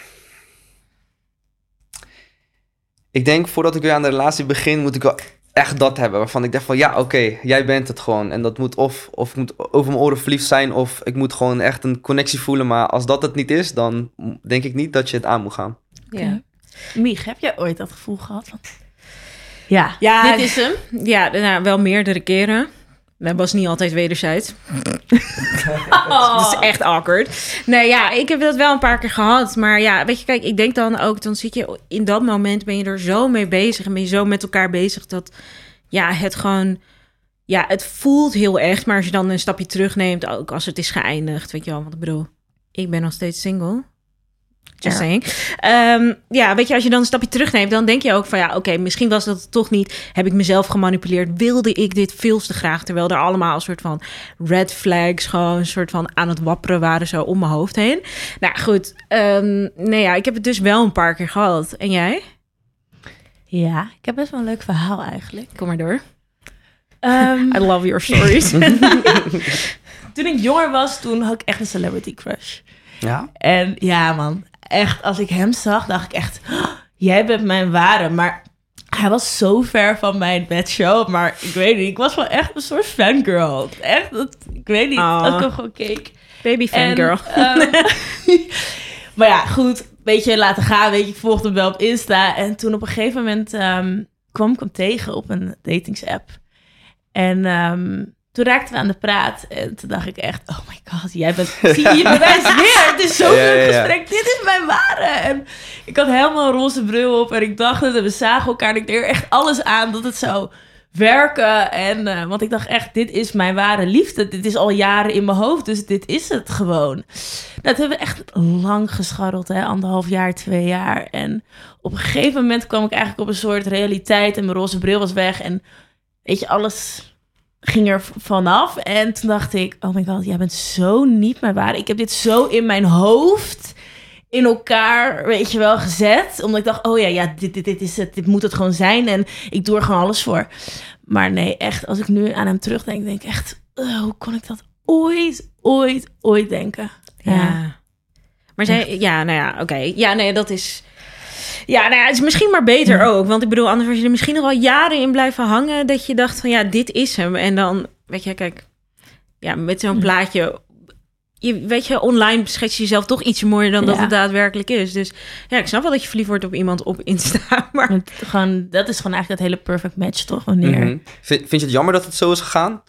[SPEAKER 2] Ik denk voordat ik weer aan de relatie begin, moet ik wel echt dat hebben. Waarvan ik denk van ja, oké, jij bent het gewoon. En dat moet of, of ik moet over mijn oren verliefd zijn, of ik moet gewoon echt een connectie voelen. Maar als dat het niet is, dan denk ik niet dat je het aan moet gaan.
[SPEAKER 4] Ja.
[SPEAKER 5] Mich, heb jij ooit dat gevoel gehad? Ja,
[SPEAKER 4] Ja,
[SPEAKER 5] dit is hem.
[SPEAKER 4] Ja, nou, wel meerdere keren. Dat was niet altijd wederzijds.
[SPEAKER 5] Oh.
[SPEAKER 4] Dat is echt awkward. Nee, ja, ik heb dat wel een paar keer gehad. Maar ja, weet je, kijk, ik denk dan ook... dan zit je in dat moment, ben je er zo mee bezig... en ben je zo met elkaar bezig dat... ja, het gewoon... ja, het voelt heel echt. Maar als je dan een stapje terugneemt... ook als het is geëindigd, weet je wel. Want ik bedoel, ik ben nog steeds single... Just
[SPEAKER 5] Ja.
[SPEAKER 4] saying. Ehm, ja, weet je, als je dan een stapje terugneemt, dan denk je ook van ja, oké, misschien was dat het toch niet. Heb ik mezelf gemanipuleerd? Wilde ik dit veel te graag? Terwijl er allemaal een soort van red flags gewoon een soort van aan het wapperen waren zo om mijn hoofd heen. Nou goed, ehm, nee ja, ik heb het dus wel een paar keer gehad. En jij?
[SPEAKER 5] Ja, ik heb best wel een leuk verhaal eigenlijk.
[SPEAKER 4] Kom maar door.
[SPEAKER 5] Ehm,
[SPEAKER 4] I love your stories.
[SPEAKER 5] toen ik jonger was, toen had ik echt een celebrity crush.
[SPEAKER 2] Ja?
[SPEAKER 5] En ja, man, echt, als ik hem zag, dacht ik echt, "Oh, jij bent mijn ware. Maar hij was zo ver van mijn bedshow. Maar ik weet niet, ik was wel echt een soort fangirl. Echt, dat, ik weet niet, als ik hem gewoon keek.
[SPEAKER 4] Baby fangirl.
[SPEAKER 5] En, ehm, maar ja, goed, weet je, laten gaan. Weet je, ik volgde hem wel op Insta. En toen op een gegeven moment ehm, kwam ik hem tegen op een datingsapp. En ehm, toen raakten we aan de praat. En toen dacht ik echt, oh my god, jij bent... Zie je, bewijst weer. Het is zo'n
[SPEAKER 2] Ja,
[SPEAKER 5] leuk
[SPEAKER 2] ja.
[SPEAKER 5] gesprek. Dit is mijn ware. En ik had helemaal een roze bril op. En ik dacht. En we zagen elkaar. En ik deed er echt alles aan dat het zou werken. En, eh, want ik dacht echt, dit is mijn ware liefde. Dit is al jaren in mijn hoofd. Dus dit is het gewoon. Dat hebben we echt lang gescharreld, hè? anderhalf jaar, twee jaar. En op een gegeven moment kwam ik eigenlijk op een soort realiteit en mijn roze bril was weg. En weet je, alles ging er vanaf. En toen dacht ik, oh my god, jij bent zo niet mijn waar. Ik heb dit zo in mijn hoofd in elkaar, weet je wel, gezet. Omdat ik dacht, oh ja, ja dit, dit, dit is het, dit moet het gewoon zijn. En ik doe er gewoon alles voor. Maar nee, echt, als ik nu aan hem terugdenk, denk ik echt, eh, hoe kon ik dat ooit, ooit, ooit denken?
[SPEAKER 4] Ja. Maar zij, ja, nou ja, oké. Ja, nee, dat is. Ja, nou ja, het is misschien maar beter ook. Want ik bedoel, anders was je er misschien nog wel jaren in blijven hangen. Dat je dacht van ja, dit is hem. En dan, weet je, kijk, ja, met zo'n
[SPEAKER 5] Hm.
[SPEAKER 4] plaatje. Je, weet je, online schets je jezelf toch iets mooier dan dat het daadwerkelijk is. Dus ja, ik snap wel dat je verliefd wordt op iemand op Insta. Maar
[SPEAKER 5] Het, gewoon, dat is gewoon eigenlijk het hele perfect match, toch? Wanneer?
[SPEAKER 2] Mhm. vind, vind je het jammer dat het zo is gegaan?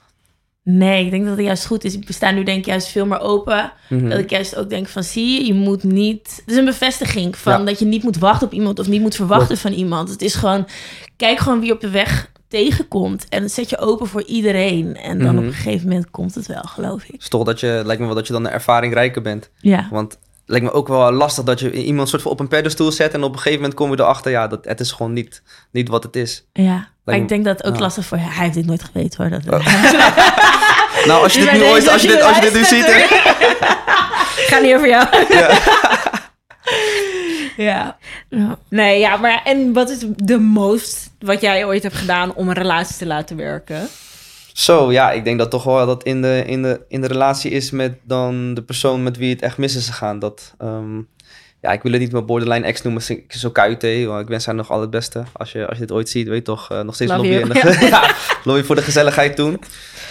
[SPEAKER 5] Nee, ik denk dat het juist goed is. We staan nu denk ik juist veel meer open.
[SPEAKER 2] Mhm.
[SPEAKER 5] Dat ik juist ook denk van, zie je, je moet niet... Het is een bevestiging van
[SPEAKER 2] Ja.
[SPEAKER 5] dat je niet moet wachten op iemand... of niet moet verwachten van iemand. Het is gewoon, kijk gewoon wie op de weg tegenkomt. En zet je open voor iedereen. En dan
[SPEAKER 2] Mhm.
[SPEAKER 5] op een gegeven moment komt het wel, geloof ik.
[SPEAKER 2] is toch dat je, lijkt me wel dat je dan een ervaring rijker bent.
[SPEAKER 5] Ja,
[SPEAKER 2] Want het lijkt me ook wel lastig dat je iemand soort van op een pedestal zet en op een gegeven moment kom je erachter, ja, dat, het is gewoon niet, niet wat het is.
[SPEAKER 5] ja. Maar ik denk dat het ook lastig voor hij heeft dit nooit geweten hoor. Dat,
[SPEAKER 2] Nou, als je
[SPEAKER 5] Dus
[SPEAKER 2] dit nu ooit, als je dit, als je dit nu ziet,
[SPEAKER 4] ga niet over jou.
[SPEAKER 5] ja. ja.
[SPEAKER 4] Nee, ja, maar en wat is de most wat jij ooit hebt gedaan om een relatie te laten werken?
[SPEAKER 2] Zo, ja, ik denk dat toch wel dat in de, in de, in de relatie is met dan de persoon met wie het echt mis is gegaan. Dat, ehm, ja, ik wil het niet mijn borderline ex noemen, zo- want Ik wens haar nog al het beste. Als je, als je dit ooit ziet, weet je toch, eh, nog steeds
[SPEAKER 4] Love
[SPEAKER 2] lobbyen. ja, lobby voor de gezelligheid toen.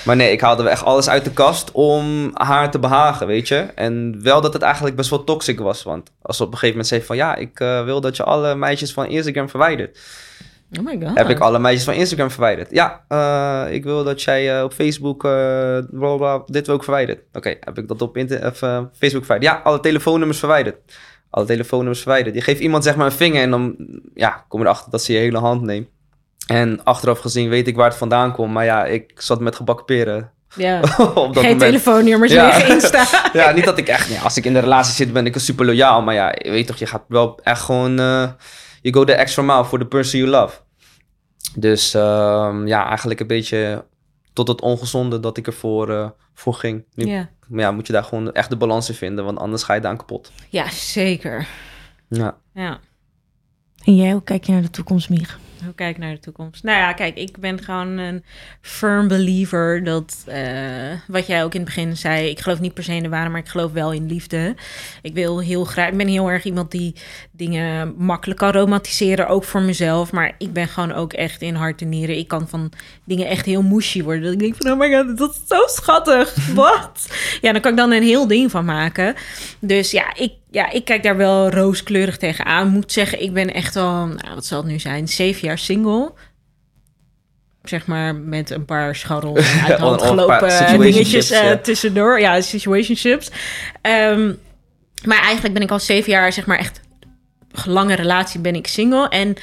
[SPEAKER 2] Maar nee, ik haalde echt alles uit de kast om haar te behagen, weet je. En wel dat het eigenlijk best wel toxic was. Want als ze op een gegeven moment zei van... ja, ik eh, wil dat je alle meisjes van Instagram verwijdert.
[SPEAKER 4] Oh my god.
[SPEAKER 2] Heb ik alle meisjes van Instagram verwijderd? Ja, eh, ik wil dat jij op Facebook uh, bla bla, dit ik verwijderd. Oké, heb ik dat op of, Facebook verwijderd? Ja, alle telefoonnummers verwijderd. Alle telefoonnummers verwijderd. Je geeft iemand zeg maar een vinger en dan ja, kom je erachter dat ze je hele hand neemt. En achteraf gezien weet ik waar het vandaan komt. Maar ja, ik zat met gebakken peren. op
[SPEAKER 4] Ja.
[SPEAKER 2] dat
[SPEAKER 4] Geen telefoonnummers
[SPEAKER 2] Ja.
[SPEAKER 4] liggen Insta.
[SPEAKER 2] Ja, niet dat ik echt... Ja, als ik in de relatie zit, ben ik super loyaal. Maar ja, je weet toch, je gaat wel echt gewoon... eh you go the extra mile for the person you love. Dus ehm, ja, eigenlijk een beetje tot het ongezonde dat ik ervoor eh, voor ging. Nu,
[SPEAKER 4] Ja.
[SPEAKER 2] Maar ja, moet je daar gewoon echt de balans in vinden, want anders ga je daar kapot.
[SPEAKER 4] ja, zeker.
[SPEAKER 2] Ja.
[SPEAKER 4] Ja.
[SPEAKER 5] En jij, hoe kijk je naar de toekomst, Mieg?
[SPEAKER 4] Hoe kijk naar de toekomst? Nou ja, kijk, ik ben gewoon een firm believer dat, eh, wat jij ook in het begin zei, ik geloof niet per se in de waarde, maar ik geloof wel in liefde. Ik wil heel graag, ik ben heel erg iemand die dingen makkelijk kan romantiseren, ook voor mezelf, maar ik ben gewoon ook echt in hart en nieren. Ik kan van dingen echt heel mushy worden. Dat ik denk van, oh my god, dat is zo schattig. Wat? Ja, dan kan ik dan een heel ding van maken. Dus ja, ik, ja, ik kijk daar wel rooskleurig tegenaan. Moet zeggen, ik ben echt al, nou, wat zal het nu zijn, zeven jaar single. Zeg maar met een paar scharrel uit hand gelopen
[SPEAKER 2] situationships,
[SPEAKER 4] dingetjes eh,
[SPEAKER 2] ja.
[SPEAKER 4] tussendoor. Ja, situationships. Ehm, maar eigenlijk ben ik al zeven jaar, zeg maar echt lange relatie ben ik single. En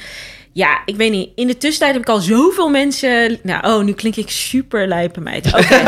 [SPEAKER 4] ja, ik weet niet. In de tussentijd heb ik al zoveel mensen... Nou, oh, nu klink ik super lijpe meid. Oké.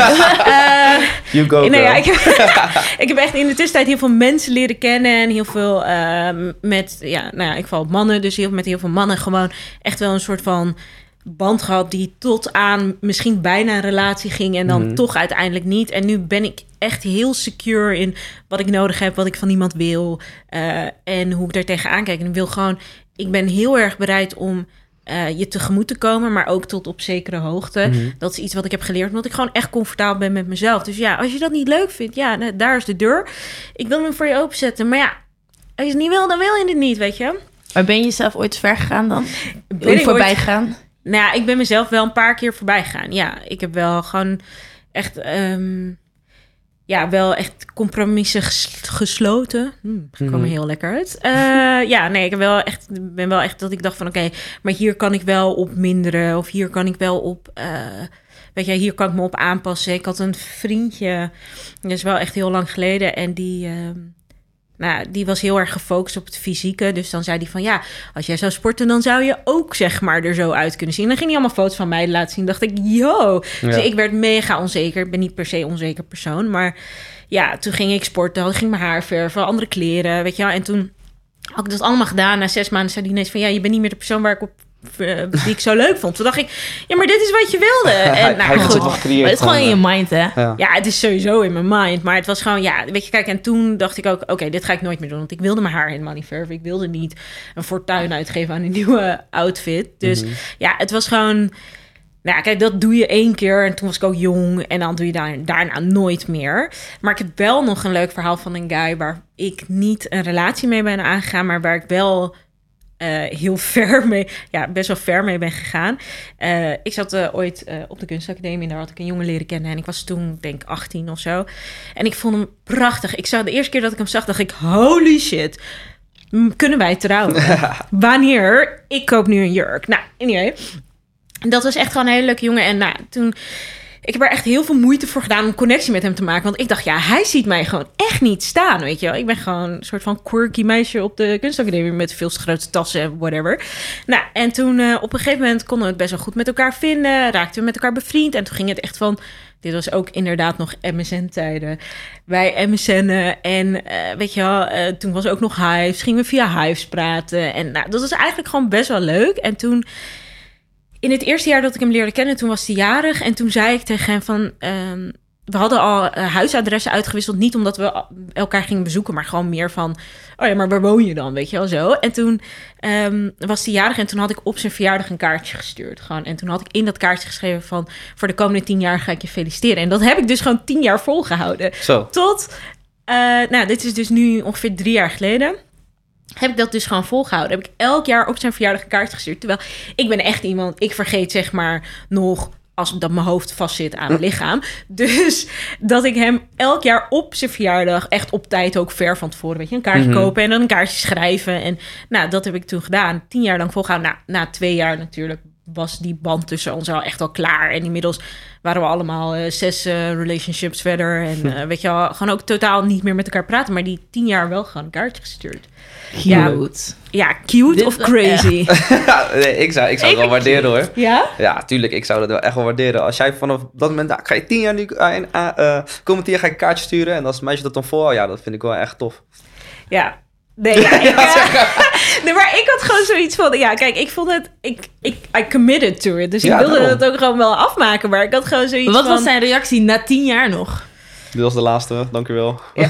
[SPEAKER 4] Eh,
[SPEAKER 2] You go,
[SPEAKER 4] ja, ik, heb, ik heb echt in de tussentijd heel veel mensen leren kennen. En heel veel ehm, met, ja, nou ja, ik val mannen. Dus heel, met heel veel mannen gewoon echt wel een soort van band gehad. Die tot aan misschien bijna een relatie ging. En dan
[SPEAKER 2] Mhm.
[SPEAKER 4] toch uiteindelijk niet. En nu ben ik echt heel secure in wat ik nodig heb. Wat ik van iemand wil. eh, en hoe ik er tegenaan kijk. En ik wil gewoon, ik ben heel erg bereid om... eh, je tegemoet te komen, maar ook tot op zekere hoogte.
[SPEAKER 2] Mhm.
[SPEAKER 4] Dat is iets wat ik heb geleerd, omdat ik gewoon echt comfortabel ben met mezelf. Dus ja, als je dat niet leuk vindt, ja, nou, daar is de deur. Ik wil hem voor je openzetten, maar ja, als je het niet wil, dan wil je het niet, weet je.
[SPEAKER 5] Maar ben je jezelf ooit ver gegaan dan?
[SPEAKER 4] Ben
[SPEAKER 5] je voorbij
[SPEAKER 4] ooit-
[SPEAKER 5] gegaan?
[SPEAKER 4] Nou ja, ik ben mezelf wel een paar keer voorbij gegaan. Ja, ik heb wel gewoon echt, ehm, ja, wel echt compromissen ges- gesloten. Hm, dat kwam er
[SPEAKER 2] Mhm.
[SPEAKER 4] heel lekker uit. Eh, ja, nee, ik heb wel echt, ben wel echt dat ik dacht van, oké, maar hier kan ik wel op minderen of hier kan ik wel op, eh, weet je, hier kan ik me op aanpassen. Ik had een vriendje, dat is wel echt heel lang geleden en die. ehm, nou, die was heel erg gefocust op het fysieke. Dus dan zei hij van ja, als jij zou sporten, dan zou je ook zeg maar er zo uit kunnen zien. En dan ging hij allemaal foto's van mij laten zien. dacht ik, yo.
[SPEAKER 2] Ja.
[SPEAKER 4] Dus ik werd mega onzeker. Ik ben niet per se een onzeker persoon. Maar ja, toen ging ik sporten. Toen ging mijn haar verven, andere kleren, weet je wel. En toen had ik dat allemaal gedaan. Na zes maanden zei hij ineens van ja, je bent niet meer de persoon waar ik op die ik zo leuk vond. Toen dacht ik, ja, maar dit is wat je wilde. En nou goed,
[SPEAKER 2] het gecreëerd
[SPEAKER 5] Maar het is gewoon in je
[SPEAKER 2] gewoon,
[SPEAKER 5] mind, hè?
[SPEAKER 2] eh, ja.
[SPEAKER 4] ja, het is sowieso in mijn mind. Maar het was gewoon, ja, weet je, kijk. En toen dacht ik ook, oké, dit ga ik nooit meer doen. Want ik wilde mijn haar helemaal niet verven. Ik wilde niet een fortuin uitgeven aan een nieuwe outfit. Dus
[SPEAKER 2] Mhm.
[SPEAKER 4] ja, het was gewoon... Nou ja, kijk, dat doe je één keer. En toen was ik ook jong. En dan doe je daar, daarna nooit meer. Maar ik heb wel nog een leuk verhaal van een guy... waar ik niet een relatie mee ben aangegaan... maar waar ik wel eh, heel ver mee... Ja, best wel ver mee ben gegaan. Eh, ik zat eh, ooit op de kunstacademie... en daar had ik een jongen leren kennen. En ik was toen, denk ik, 18 of zo. En ik vond hem prachtig. Ik zag de eerste keer dat ik hem zag, dacht ik... holy shit, kunnen wij trouwen? Wanneer? Ik koop nu een jurk. Nou, anyway... Dat was echt gewoon een hele leuke jongen. En nou, toen... Ik heb er echt heel veel moeite voor gedaan om connectie met hem te maken. Want ik dacht, ja, hij ziet mij gewoon echt niet staan, weet je wel. Ik ben gewoon een soort van quirky meisje op de kunstacademie... met veel te grote tassen en whatever. Nou, en toen eh, op een gegeven moment konden we het best wel goed met elkaar vinden. Raakten we met elkaar bevriend. En toen ging het echt van... Dit was ook inderdaad nog MSN-tijden. Wij MSN'en en eh, weet je wel, eh, toen was ook nog Hives. Gingen we via Hives praten. En nou, dat was eigenlijk gewoon best wel leuk. En toen in het eerste jaar dat ik hem leerde kennen, toen was hij jarig. En toen zei ik tegen hem van... ehm, we hadden al eh, huisadressen uitgewisseld. Niet omdat we elkaar gingen bezoeken, maar gewoon meer van... Oh ja, maar waar woon je dan? Weet je wel zo. En toen ehm, was hij jarig en toen had ik op zijn verjaardag een kaartje gestuurd. Gewoon. En toen had ik in dat kaartje geschreven van... Voor de komende tien jaar ga ik je feliciteren. En dat heb ik dus gewoon tien jaar volgehouden.
[SPEAKER 2] Zo.
[SPEAKER 4] Tot, eh, nou, dit is dus nu ongeveer drie jaar geleden. Heb ik dat dus gewoon volgehouden. Heb ik elk jaar op zijn verjaardag een kaart gestuurd. Terwijl ik ben echt iemand, ik vergeet zeg maar nog als dat mijn hoofd vastzit aan mijn lichaam. Dus dat ik hem elk jaar op zijn verjaardag, echt op tijd ook ver van tevoren, weet je, een kaartje
[SPEAKER 2] Mhm.
[SPEAKER 4] kopen en dan een kaartje schrijven. En nou, dat heb ik toen gedaan. Tien jaar lang volgehouden. Nou, na twee jaar natuurlijk was die band tussen ons al echt al klaar. En inmiddels waren we allemaal eh, zes eh, relationships verder. En eh, weet je wel, gewoon ook totaal niet meer met elkaar praten. Maar die tien jaar wel gewoon een kaartje gestuurd. Ja.
[SPEAKER 5] Cute.
[SPEAKER 4] Ja, cute
[SPEAKER 5] Dit-
[SPEAKER 4] of crazy?
[SPEAKER 2] Ja, nee, ik zou, ik zou het wel waarderen hoor.
[SPEAKER 4] ja?
[SPEAKER 2] Ja, tuurlijk, ik zou dat wel echt wel waarderen. Als jij vanaf dat moment, nou, ik ga je tien jaar nu, uh, uh, uh, komend jaar ga ik een kaartje sturen. En als het meisje dat dan volhoudt, ja, dat vind ik wel echt tof.
[SPEAKER 4] Ja. Nee, ja, ik, nee, maar ik had gewoon zoiets van... Ja, kijk, ik vond het... Ik, ik, I committed to it. Dus ik
[SPEAKER 2] Ja,
[SPEAKER 4] wilde
[SPEAKER 2] daarom.
[SPEAKER 4] het ook gewoon wel afmaken. Maar ik had gewoon zoiets
[SPEAKER 5] Wat
[SPEAKER 4] van...
[SPEAKER 5] was zijn reactie na tien jaar nog?
[SPEAKER 2] Dit was de laatste, dankjewel.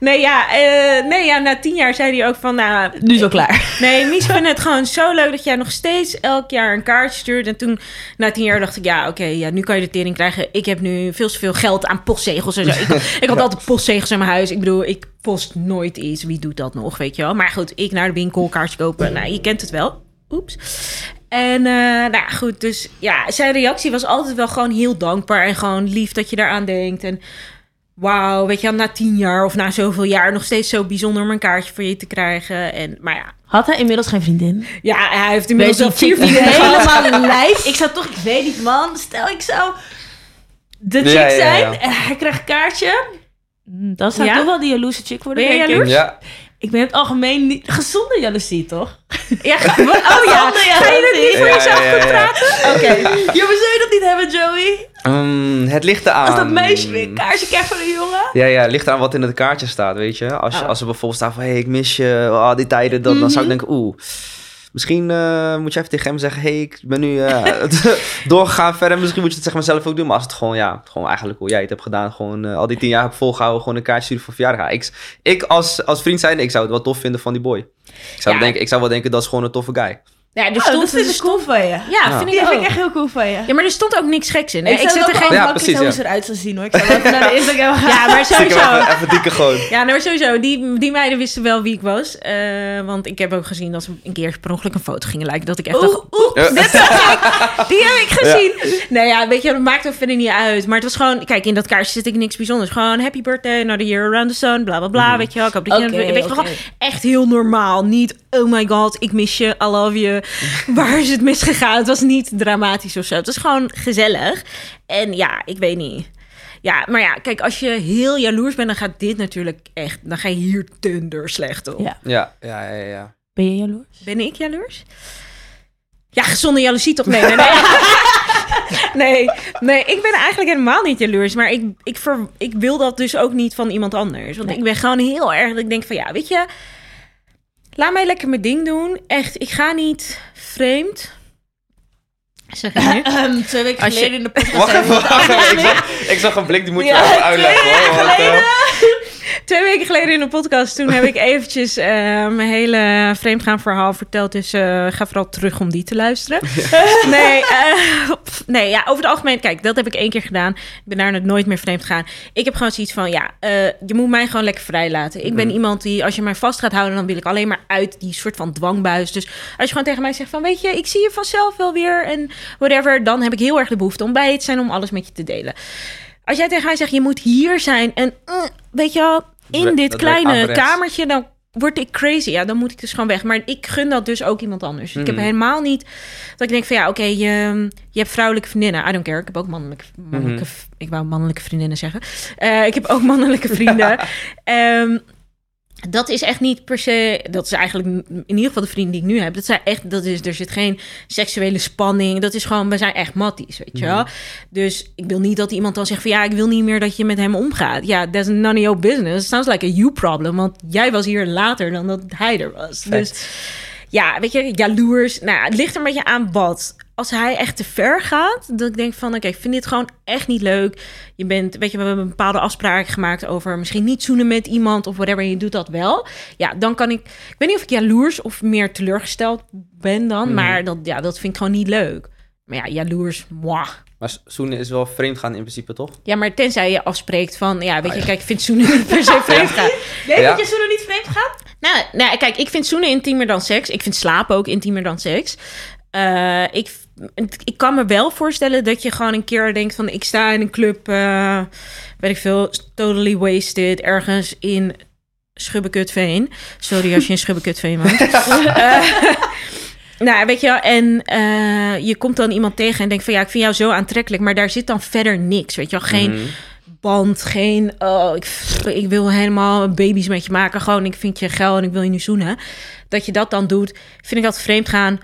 [SPEAKER 4] Nee, ja, eh, nee, ja, na tien jaar zei hij ook van... Nou,
[SPEAKER 5] Nu is het wel klaar.
[SPEAKER 4] Nee, Mies vindt het gewoon zo leuk dat jij nog steeds elk jaar een kaartje stuurt. En toen, na tien jaar, dacht ik, ja, oké, ja, nu kan je de tering krijgen. Ik heb nu veel te veel geld aan postzegels en zo. Ik, ik had altijd postzegels in mijn huis. Ik bedoel, ik post nooit iets. Wie doet dat nog, weet je wel? Maar goed, ik naar de winkel, kaartje kopen. Nou, je kent het wel. Oeps. En, eh, nou ja, goed, dus ja, zijn reactie was altijd wel gewoon heel dankbaar. En gewoon lief dat je daaraan denkt. En wauw, weet je wel, na tien jaar of na zoveel jaar nog steeds zo bijzonder om een kaartje voor je te krijgen. En, maar ja,
[SPEAKER 5] Had hij inmiddels geen vriendin?
[SPEAKER 4] ja, hij heeft inmiddels
[SPEAKER 5] die
[SPEAKER 4] vier vriendinnen
[SPEAKER 5] helemaal lijf. Ik zou toch, ik weet niet man, stel ik zou de chick
[SPEAKER 2] Ja, ja, ja.
[SPEAKER 5] zijn en hij krijgt een kaartje. Mm, Dan zou toch wel die jaloerse chick worden,
[SPEAKER 4] Ben je jaloers?
[SPEAKER 2] Ja,
[SPEAKER 5] Ik ben in het algemeen niet... Gezonde jaloezie, toch?
[SPEAKER 4] Ja, ga, oh ja, ga je het niet voor
[SPEAKER 2] Ja,
[SPEAKER 4] jezelf
[SPEAKER 2] ja, ja,
[SPEAKER 4] goed praten? Oké.
[SPEAKER 5] Maar zou je dat niet hebben, Joey?
[SPEAKER 2] Mm, het ligt eraan.
[SPEAKER 5] Als dat meisje weer een kaartje krijgt van een jongen?
[SPEAKER 2] Ja, ja, het ligt aan wat in het kaartje staat, weet je. Als, je,
[SPEAKER 4] Oh.
[SPEAKER 2] als er bijvoorbeeld staat van, hé, hey, ik mis je, oh, die tijden, dan, dan zou ik
[SPEAKER 5] Mhm.
[SPEAKER 2] denken, oeh, misschien eh, moet je even tegen hem zeggen, hé, hey, ik ben nu eh, doorgegaan verder. Misschien moet je het zeg maar zelf ook doen. Maar als het gewoon, ja, gewoon eigenlijk hoe jij het hebt gedaan, gewoon eh, al die tien jaar hebt volgehouden, gewoon een kaartje sturen voor verjaardag. Ja, Ik, ik als, als vriend zijn, ik zou het wel tof vinden van die boy. Ik zou,
[SPEAKER 4] Ja.
[SPEAKER 2] denken, ik zou wel denken, dat is gewoon een toffe guy.
[SPEAKER 4] Ja, er
[SPEAKER 5] Oh,
[SPEAKER 4] stond,
[SPEAKER 5] dat vind
[SPEAKER 4] er
[SPEAKER 5] ik cool van je.
[SPEAKER 4] Ja,
[SPEAKER 2] Ja.
[SPEAKER 4] vind
[SPEAKER 5] Die
[SPEAKER 4] ik
[SPEAKER 5] vind
[SPEAKER 4] ook.
[SPEAKER 5] ik echt heel cool van je.
[SPEAKER 4] Ja, maar er stond ook niks geks in. hè?
[SPEAKER 5] Ik,
[SPEAKER 4] Ik zet er
[SPEAKER 5] ook
[SPEAKER 4] geen...
[SPEAKER 2] Ja,
[SPEAKER 5] ja,
[SPEAKER 2] precies,
[SPEAKER 5] hoe ze eruit zou zien hoor. Ik zou even naar de Instagram gaan.
[SPEAKER 4] Ja, maar sowieso.
[SPEAKER 2] even, even dikke gewoon.
[SPEAKER 4] Ja, nou, maar sowieso. Die, die meiden wisten wel wie ik was. Eh, want ik heb ook gezien dat ze een keer per ongeluk een foto gingen lijken. Dat ik echt dacht,
[SPEAKER 5] Oeh, oeh.
[SPEAKER 2] Ja.
[SPEAKER 4] dit. Die heb ik gezien. Nee, ja, weet je, dat maakt ook verder niet uit. Maar het was gewoon, kijk, in dat kaartje zit ik niks bijzonders. Gewoon happy birthday, another year around the sun, bla bla bla. Weet je wel, ik hoop dat je...
[SPEAKER 5] Oké,
[SPEAKER 4] weet je,
[SPEAKER 5] oké.
[SPEAKER 4] gewoon echt heel normaal. Niet, oh my god, ik mis je, I love you. Waar is het misgegaan? Het was niet dramatisch of zo. Het was gewoon gezellig. En ja, ik weet niet. Ja, maar ja, kijk, als je heel jaloers bent, dan gaat dit natuurlijk echt... Dan ga je hier donder slecht op.
[SPEAKER 5] Ja.
[SPEAKER 2] Ja, ja, ja, ja.
[SPEAKER 5] Ben je jaloers?
[SPEAKER 4] Ben ik jaloers? Ja, gezonde jaloezie toch? Nee, nee, nee. nee, nee, ik ben eigenlijk helemaal niet jaloers. Maar ik, ik, ver, ik wil dat dus ook niet van iemand anders. Want ik ben gewoon heel erg... dat Ik denk van, ja, weet je... Laat mij lekker mijn ding doen. Echt, ik ga niet vreemd. Zeg je nu?
[SPEAKER 5] Ehm, twee weken
[SPEAKER 4] Als je-
[SPEAKER 5] geleden in de podcast.
[SPEAKER 2] Wacht even. Ik zag, ik zag een blik, die moet je
[SPEAKER 5] Ja,
[SPEAKER 2] even uitleggen hoor. Want,
[SPEAKER 4] Twee weken geleden in een podcast, toen heb ik eventjes eh, mijn hele vreemdgaan verhaal verteld. Dus eh, ga vooral terug om die te luisteren. nee, eh, pff, nee, ja, over het algemeen, kijk, dat heb ik één keer gedaan. Ik ben daar nooit meer vreemd gegaan. Ik heb gewoon zoiets van, ja, je moet mij gewoon lekker vrij laten. Ik ben
[SPEAKER 2] Mhm.
[SPEAKER 4] iemand die, als je mij vast gaat houden, dan wil ik alleen maar uit die soort van dwangbuis. Dus als je gewoon tegen mij zegt van, weet je, ik zie je vanzelf wel weer en whatever, dan heb ik heel erg de behoefte om bij je te zijn, om alles met je te delen. Als jij tegen mij zegt, je moet hier zijn en, weet je wel, in dit kleine kamertje, dan word ik crazy. Ja, dan moet ik dus gewoon weg. Maar ik gun dat dus ook iemand anders. Dus Ik heb
[SPEAKER 2] Mhm.
[SPEAKER 4] helemaal niet dat ik denk van ja, oké, je, je hebt vrouwelijke vriendinnen. I don't care. Ik heb ook mannelijke, mannelijke
[SPEAKER 2] Mhm.
[SPEAKER 4] ik wou mannelijke vriendinnen zeggen. Eh, ik heb ook mannelijke vrienden. Ehm, dat is echt niet per se. Dat is eigenlijk in ieder geval de vrienden die ik nu heb. Dat zijn echt. Dat is, er zit geen seksuele spanning. Dat is gewoon. We zijn echt matties, weet je wel. Dus ik wil niet dat iemand dan zegt van ja, ik wil niet meer dat je met hem omgaat. Ja, that's none of your business. Sounds like a you problem. Want jij was hier later dan dat hij er was. Dus ja, weet je, jaloers. Nou, ja, het ligt er een beetje aan wat. Als hij echt te ver gaat, dat ik denk van, oké, ik vind dit gewoon echt niet leuk. Je bent, weet je, we hebben een bepaalde afspraken gemaakt over misschien niet zoenen met iemand of whatever. En je doet dat wel. Ja, dan kan ik. Ik weet niet of ik jaloers of meer teleurgesteld ben dan,
[SPEAKER 2] Mhm.
[SPEAKER 4] maar dat, ja, dat vind ik gewoon niet leuk. Maar ja, jaloers, moi.
[SPEAKER 2] Maar zoenen is wel vreemd gaan in principe, toch?
[SPEAKER 4] Ja, maar tenzij je afspreekt van, ja, weet je, kijk, ik vind zoenen niet per se vreemd gaan.
[SPEAKER 5] Weet
[SPEAKER 2] Ja.
[SPEAKER 5] dat je zoenen niet vreemd gaat?
[SPEAKER 4] Nou, nou, kijk, ik vind zoenen intiemer dan seks. Ik vind slapen ook intiemer dan seks. Eh, ik, ik kan me wel voorstellen dat je gewoon een keer denkt van... ik sta in een club, eh, weet ik veel, totally wasted... ergens in Schubbekutveen. Sorry als je in Schubbekutveen woont. Eh, Nou, weet je wel, en je komt dan iemand tegen en denkt van ja, ik vind jou zo aantrekkelijk, maar daar zit dan verder niks, weet je wel. Geen
[SPEAKER 2] Mhm.
[SPEAKER 4] band, geen, oh, ik, ik wil helemaal baby's met je maken, gewoon ik vind je geil en ik wil je nu zoenen. Dat je dat dan doet, vind ik dat vreemd gaan?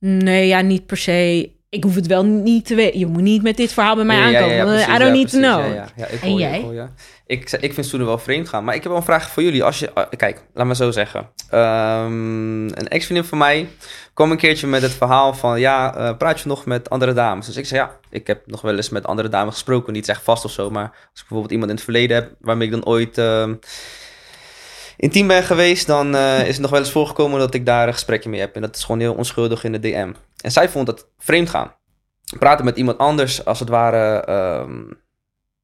[SPEAKER 4] Nee, ja, niet per se. Ik hoef het wel niet te weten. Je moet niet met dit verhaal bij mij
[SPEAKER 2] Ja, ja, ja,
[SPEAKER 4] aankomen.
[SPEAKER 2] precies,
[SPEAKER 4] I don't
[SPEAKER 2] ja,
[SPEAKER 4] need to know.
[SPEAKER 2] Ja, ja. Ja, ik
[SPEAKER 5] En
[SPEAKER 2] je,
[SPEAKER 5] jij?
[SPEAKER 2] Ik, hoor je. ik, ze- ik vind zoenen wel vreemd gaan. Maar ik heb wel een vraag voor jullie. Als je, ah, kijk, laat me zo zeggen. Ehm, een ex-vriendin van mij kwam een keertje met het verhaal van... Ja, eh, praat je nog met andere dames? Dus ik zei ja, ik heb nog wel eens met andere dames gesproken. Niet echt vast of zo. Maar als ik bijvoorbeeld iemand in het verleden heb... waarmee ik dan ooit... ehm, intiem ben geweest, dan eh, is het nog wel eens voorgekomen dat ik daar een gesprekje mee heb. En dat is gewoon heel onschuldig in de DM. En zij vond het vreemd gaan. Praten met iemand anders, als het ware, ehm,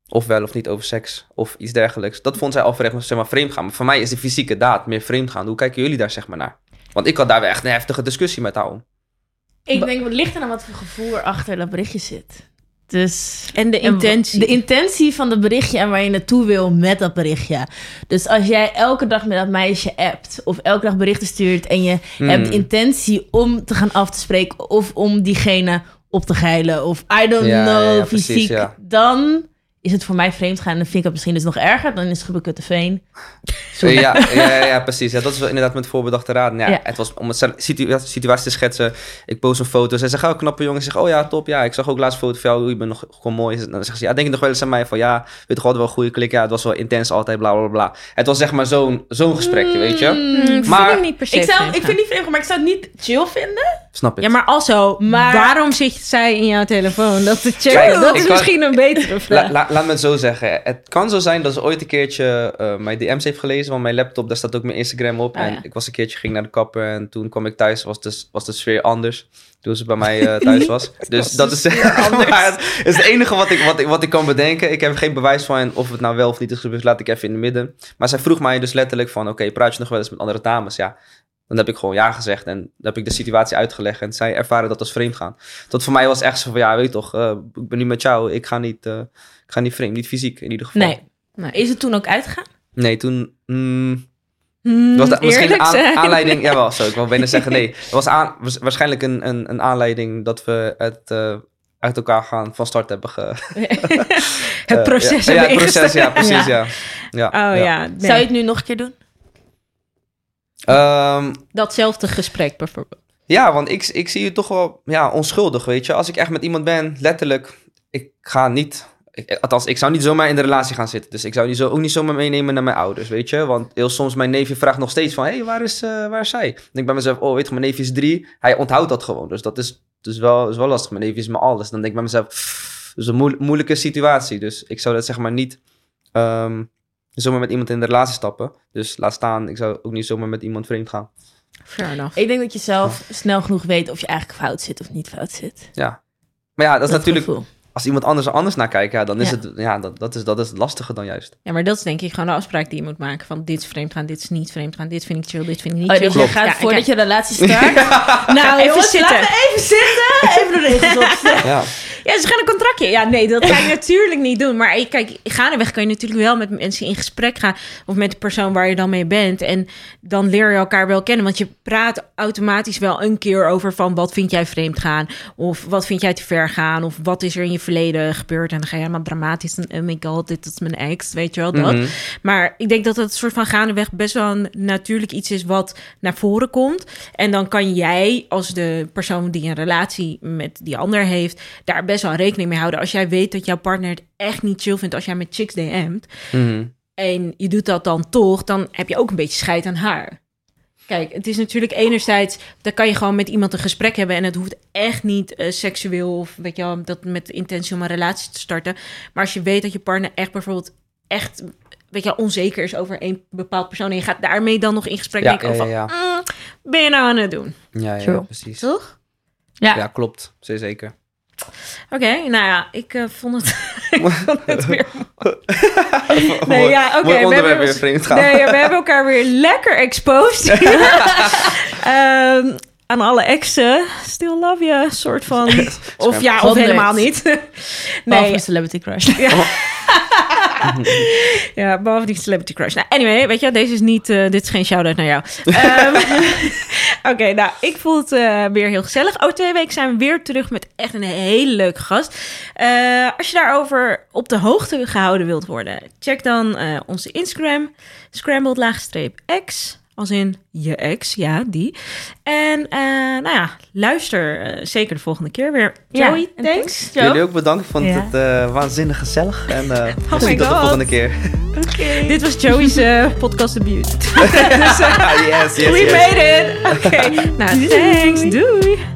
[SPEAKER 2] of wel of niet over seks of iets dergelijks. Dat vond zij al vreemd, zeg maar, vreemd gaan. Maar voor mij is de fysieke daad meer vreemd gaan. Hoe kijken jullie daar zeg maar naar? Want ik had daar wel echt een heftige discussie met haar om.
[SPEAKER 5] Ik denk, wat ligt er aan wat voor gevoel er achter dat berichtje zit. Dus...
[SPEAKER 4] En de
[SPEAKER 5] en
[SPEAKER 4] intentie.
[SPEAKER 5] De intentie van het berichtje en waar je naartoe wil met dat berichtje. Dus als jij elke dag met dat meisje appt of elke dag berichten stuurt en je
[SPEAKER 2] Hmm.
[SPEAKER 5] hebt de intentie om te gaan af te spreken of om diegene op te geilen of I don't
[SPEAKER 2] Ja,
[SPEAKER 5] know,
[SPEAKER 2] ja, ja, precies,
[SPEAKER 5] fysiek,
[SPEAKER 2] ja.
[SPEAKER 5] dan is het voor mij vreemd gaan en dan vind ik het misschien dus nog erger. Dan is het veen.
[SPEAKER 2] Ja, ja, ja, ja, precies. Ja, dat is wel inderdaad met voorbedachte raden. Ja,
[SPEAKER 5] Ja.
[SPEAKER 2] Het was om het situa- situatie te schetsen. Ik post een foto. Zij zegt, oh, knappe jongen. Zeg, oh ja, top. Ja, ik zag ook laatst een foto van jou. Je bent nog gewoon mooi. Dan zegt ze, ja, denk je nog wel eens aan mij? Van ja, weet toch altijd wel een goede klik. Ja, het was wel intens altijd, bla, bla, bla. Het was zeg maar zo'n zo'n gesprekje, weet je.
[SPEAKER 4] Hmm,
[SPEAKER 2] Maar-
[SPEAKER 4] vind ik niet per se
[SPEAKER 5] Ik, zou,
[SPEAKER 4] vreemd
[SPEAKER 5] ik vind niet vreemd, maar ik zou het niet chill vinden.
[SPEAKER 2] Snap ik.
[SPEAKER 4] Ja, maar also,
[SPEAKER 5] Maar-
[SPEAKER 4] waarom zit zij in jouw telefoon? Dat te checken,
[SPEAKER 2] Kijk,
[SPEAKER 4] dat is
[SPEAKER 2] kan-
[SPEAKER 4] misschien een betere vraag.
[SPEAKER 2] La- la- laat me het zo zeggen. Het kan zo zijn dat ze ooit een keertje eh, mijn DM's heeft gelezen. Want mijn laptop, daar staat ook mijn Instagram op.
[SPEAKER 4] Ah,
[SPEAKER 2] en
[SPEAKER 4] ja.
[SPEAKER 2] ik was een keertje, ging naar de kapper. En toen kwam ik thuis, was de, was de sfeer anders. Toen ze bij mij eh, thuis was. Dus dat is, het is het enige wat ik, wat, ik, wat ik kan bedenken. Ik heb geen bewijs van of het nou wel of niet is gebeurd. Laat ik even in het midden. Maar zij vroeg mij dus letterlijk van... Oké, praat je nog wel eens met andere dames? Ja. Dan heb ik gewoon ja gezegd. En dan heb ik de situatie uitgelegd. En zij ervaren dat als vreemd gaan. Tot voor mij was echt zo van... Ja, weet je toch. eh, ik ben nu met jou. Ik ga niet... ik ga niet vreemd, niet fysiek in ieder geval.
[SPEAKER 5] Nee. Is het toen ook uitgegaan?
[SPEAKER 2] Nee, toen... mm,
[SPEAKER 4] Hmm,
[SPEAKER 2] was dat misschien aan-
[SPEAKER 4] zijn.
[SPEAKER 2] aanleiding... Jawel, zo. Ik wil bijna zeggen nee. Het was aan, was waarschijnlijk een, een, een aanleiding dat we het eh, uit elkaar gaan van start hebben ge...
[SPEAKER 4] het
[SPEAKER 2] eh,
[SPEAKER 4] proces
[SPEAKER 2] ja, ja,
[SPEAKER 4] hebben
[SPEAKER 2] het proces, ja, precies, ja. ja.
[SPEAKER 4] Oh ja, nee.
[SPEAKER 5] Zou je het nu nog een keer doen?
[SPEAKER 2] Ehm,
[SPEAKER 4] datzelfde gesprek bijvoorbeeld.
[SPEAKER 2] ja, want ik, ik zie je toch wel ja, onschuldig, weet je. Als ik echt met iemand ben, letterlijk, ik ga niet... Ik, althans, ik zou niet zomaar in de relatie gaan zitten. Dus ik zou die zo, ook niet zomaar meenemen naar mijn ouders, weet je. Want heel soms, mijn neefje vraagt nog steeds van... Hé, hey, waar, is, eh, waar is zij? Dan denk ik bij mezelf, oh, weet je, mijn neefje is drie. Hij onthoudt dat gewoon. Dus dat is, dus wel, is wel lastig. Mijn neefje is me alles. Dan denk ik bij mezelf, pff, dat is een moe- moeilijke situatie. Dus ik zou dat zeg maar niet... ehm, zomaar met iemand in de relatie stappen. Dus laat staan, ik zou ook niet zomaar met iemand vreemd gaan.
[SPEAKER 4] Fair enough.
[SPEAKER 5] Ik denk dat je zelf snel genoeg weet of je eigenlijk fout zit of niet fout zit.
[SPEAKER 2] Ja. Maar ja, dat is natuurlijk...
[SPEAKER 5] gevoel.
[SPEAKER 2] Als iemand anders er anders naar kijkt, ja, dan is
[SPEAKER 5] Ja.
[SPEAKER 2] het... Ja, dat, dat, is, dat is het lastige dan juist.
[SPEAKER 4] Ja, maar dat is denk ik gewoon de afspraak die je moet maken. Van dit is vreemd gaan, dit is niet vreemd gaan, dit vind ik chill, dit vind ik niet
[SPEAKER 5] Oh,
[SPEAKER 4] chill.
[SPEAKER 5] dus je gaat
[SPEAKER 4] Ja,
[SPEAKER 5] voordat je relatie start...
[SPEAKER 4] Nou, even
[SPEAKER 5] Jongens,
[SPEAKER 4] zitten.
[SPEAKER 5] laten we even zitten. Even de regels opstellen.
[SPEAKER 2] Ja.
[SPEAKER 4] Ja, ze gaan een contractje. Ja, nee, dat ga je natuurlijk niet doen. Maar ik- kijk, gaandeweg kan je natuurlijk wel met mensen in gesprek gaan. Of met de persoon waar je dan mee bent. En dan leer je elkaar wel kennen. Want je praat automatisch wel een keer over van... wat vind jij vreemd gaan? Of wat vind jij te ver gaan? Of wat is er in je verleden gebeurd? En dan ga je helemaal dramatisch. En, oh my god, dit is mijn ex. Weet je wel, dat.
[SPEAKER 2] Mhm.
[SPEAKER 4] Maar ik denk dat het soort van gaandeweg best wel een natuurlijk iets is wat naar voren komt. En dan kan jij als de persoon die een relatie met die ander heeft, daar best wel rekening mee houden. Als jij weet dat jouw partner het echt niet chill vindt als jij met chicks DM't
[SPEAKER 2] Mhm.
[SPEAKER 4] en je doet dat dan toch, dan heb je ook een beetje scheid aan haar. Kijk, het is natuurlijk enerzijds, dan kan je gewoon met iemand een gesprek hebben en het hoeft echt niet eh, seksueel of weet je wel, dat met de intentie om een relatie te starten. Maar als je weet dat je partner echt bijvoorbeeld echt, weet je wel, onzeker is over een bepaald persoon en je gaat daarmee dan nog in gesprek,
[SPEAKER 2] Ja, ja, ja.
[SPEAKER 4] "Mm, ben je nou aan het doen?
[SPEAKER 2] Ja, ja, precies.
[SPEAKER 4] Toch?
[SPEAKER 5] Ja.
[SPEAKER 2] Ja, klopt. Zeer zeker.
[SPEAKER 4] Oké, nou ja, ik eh, vond het, ik vond het weer Nee, ja, oké.
[SPEAKER 2] Mooi
[SPEAKER 4] we hebben-
[SPEAKER 2] weer vreemd gaan.
[SPEAKER 4] Nee, we hebben elkaar weer lekker exposed. Ehm, aan alle exen. Still love you, soort van. Of ja, of helemaal niet. Nee,
[SPEAKER 5] een celebrity crush.
[SPEAKER 4] ja, behalve die celebrity crush. Nou, anyway, weet je, deze is niet, eh, dit is geen shout-out naar jou. Ehm, Oké, nou, ik voel het eh, weer heel gezellig. Over twee weken zijn we weer terug met echt een hele leuke gast. Eh, als je daarover op de hoogte gehouden wilt worden, check dan onze Instagram, scrambled-x, als in je ex, ja, die. En eh, nou ja, luister eh, zeker de volgende keer weer.
[SPEAKER 5] Ja,
[SPEAKER 4] Joey, thanks.
[SPEAKER 2] Jullie ook bedankt. Ik vond
[SPEAKER 5] Ja.
[SPEAKER 2] het eh, waanzinnig gezellig. En eh
[SPEAKER 4] my
[SPEAKER 2] misschien tot de volgende keer.
[SPEAKER 4] Dit was Joey's eh, podcast debuut. dus, eh,
[SPEAKER 2] yes, yes,
[SPEAKER 4] we
[SPEAKER 2] yes.
[SPEAKER 4] made it. Oké, nou, thanks. Doei.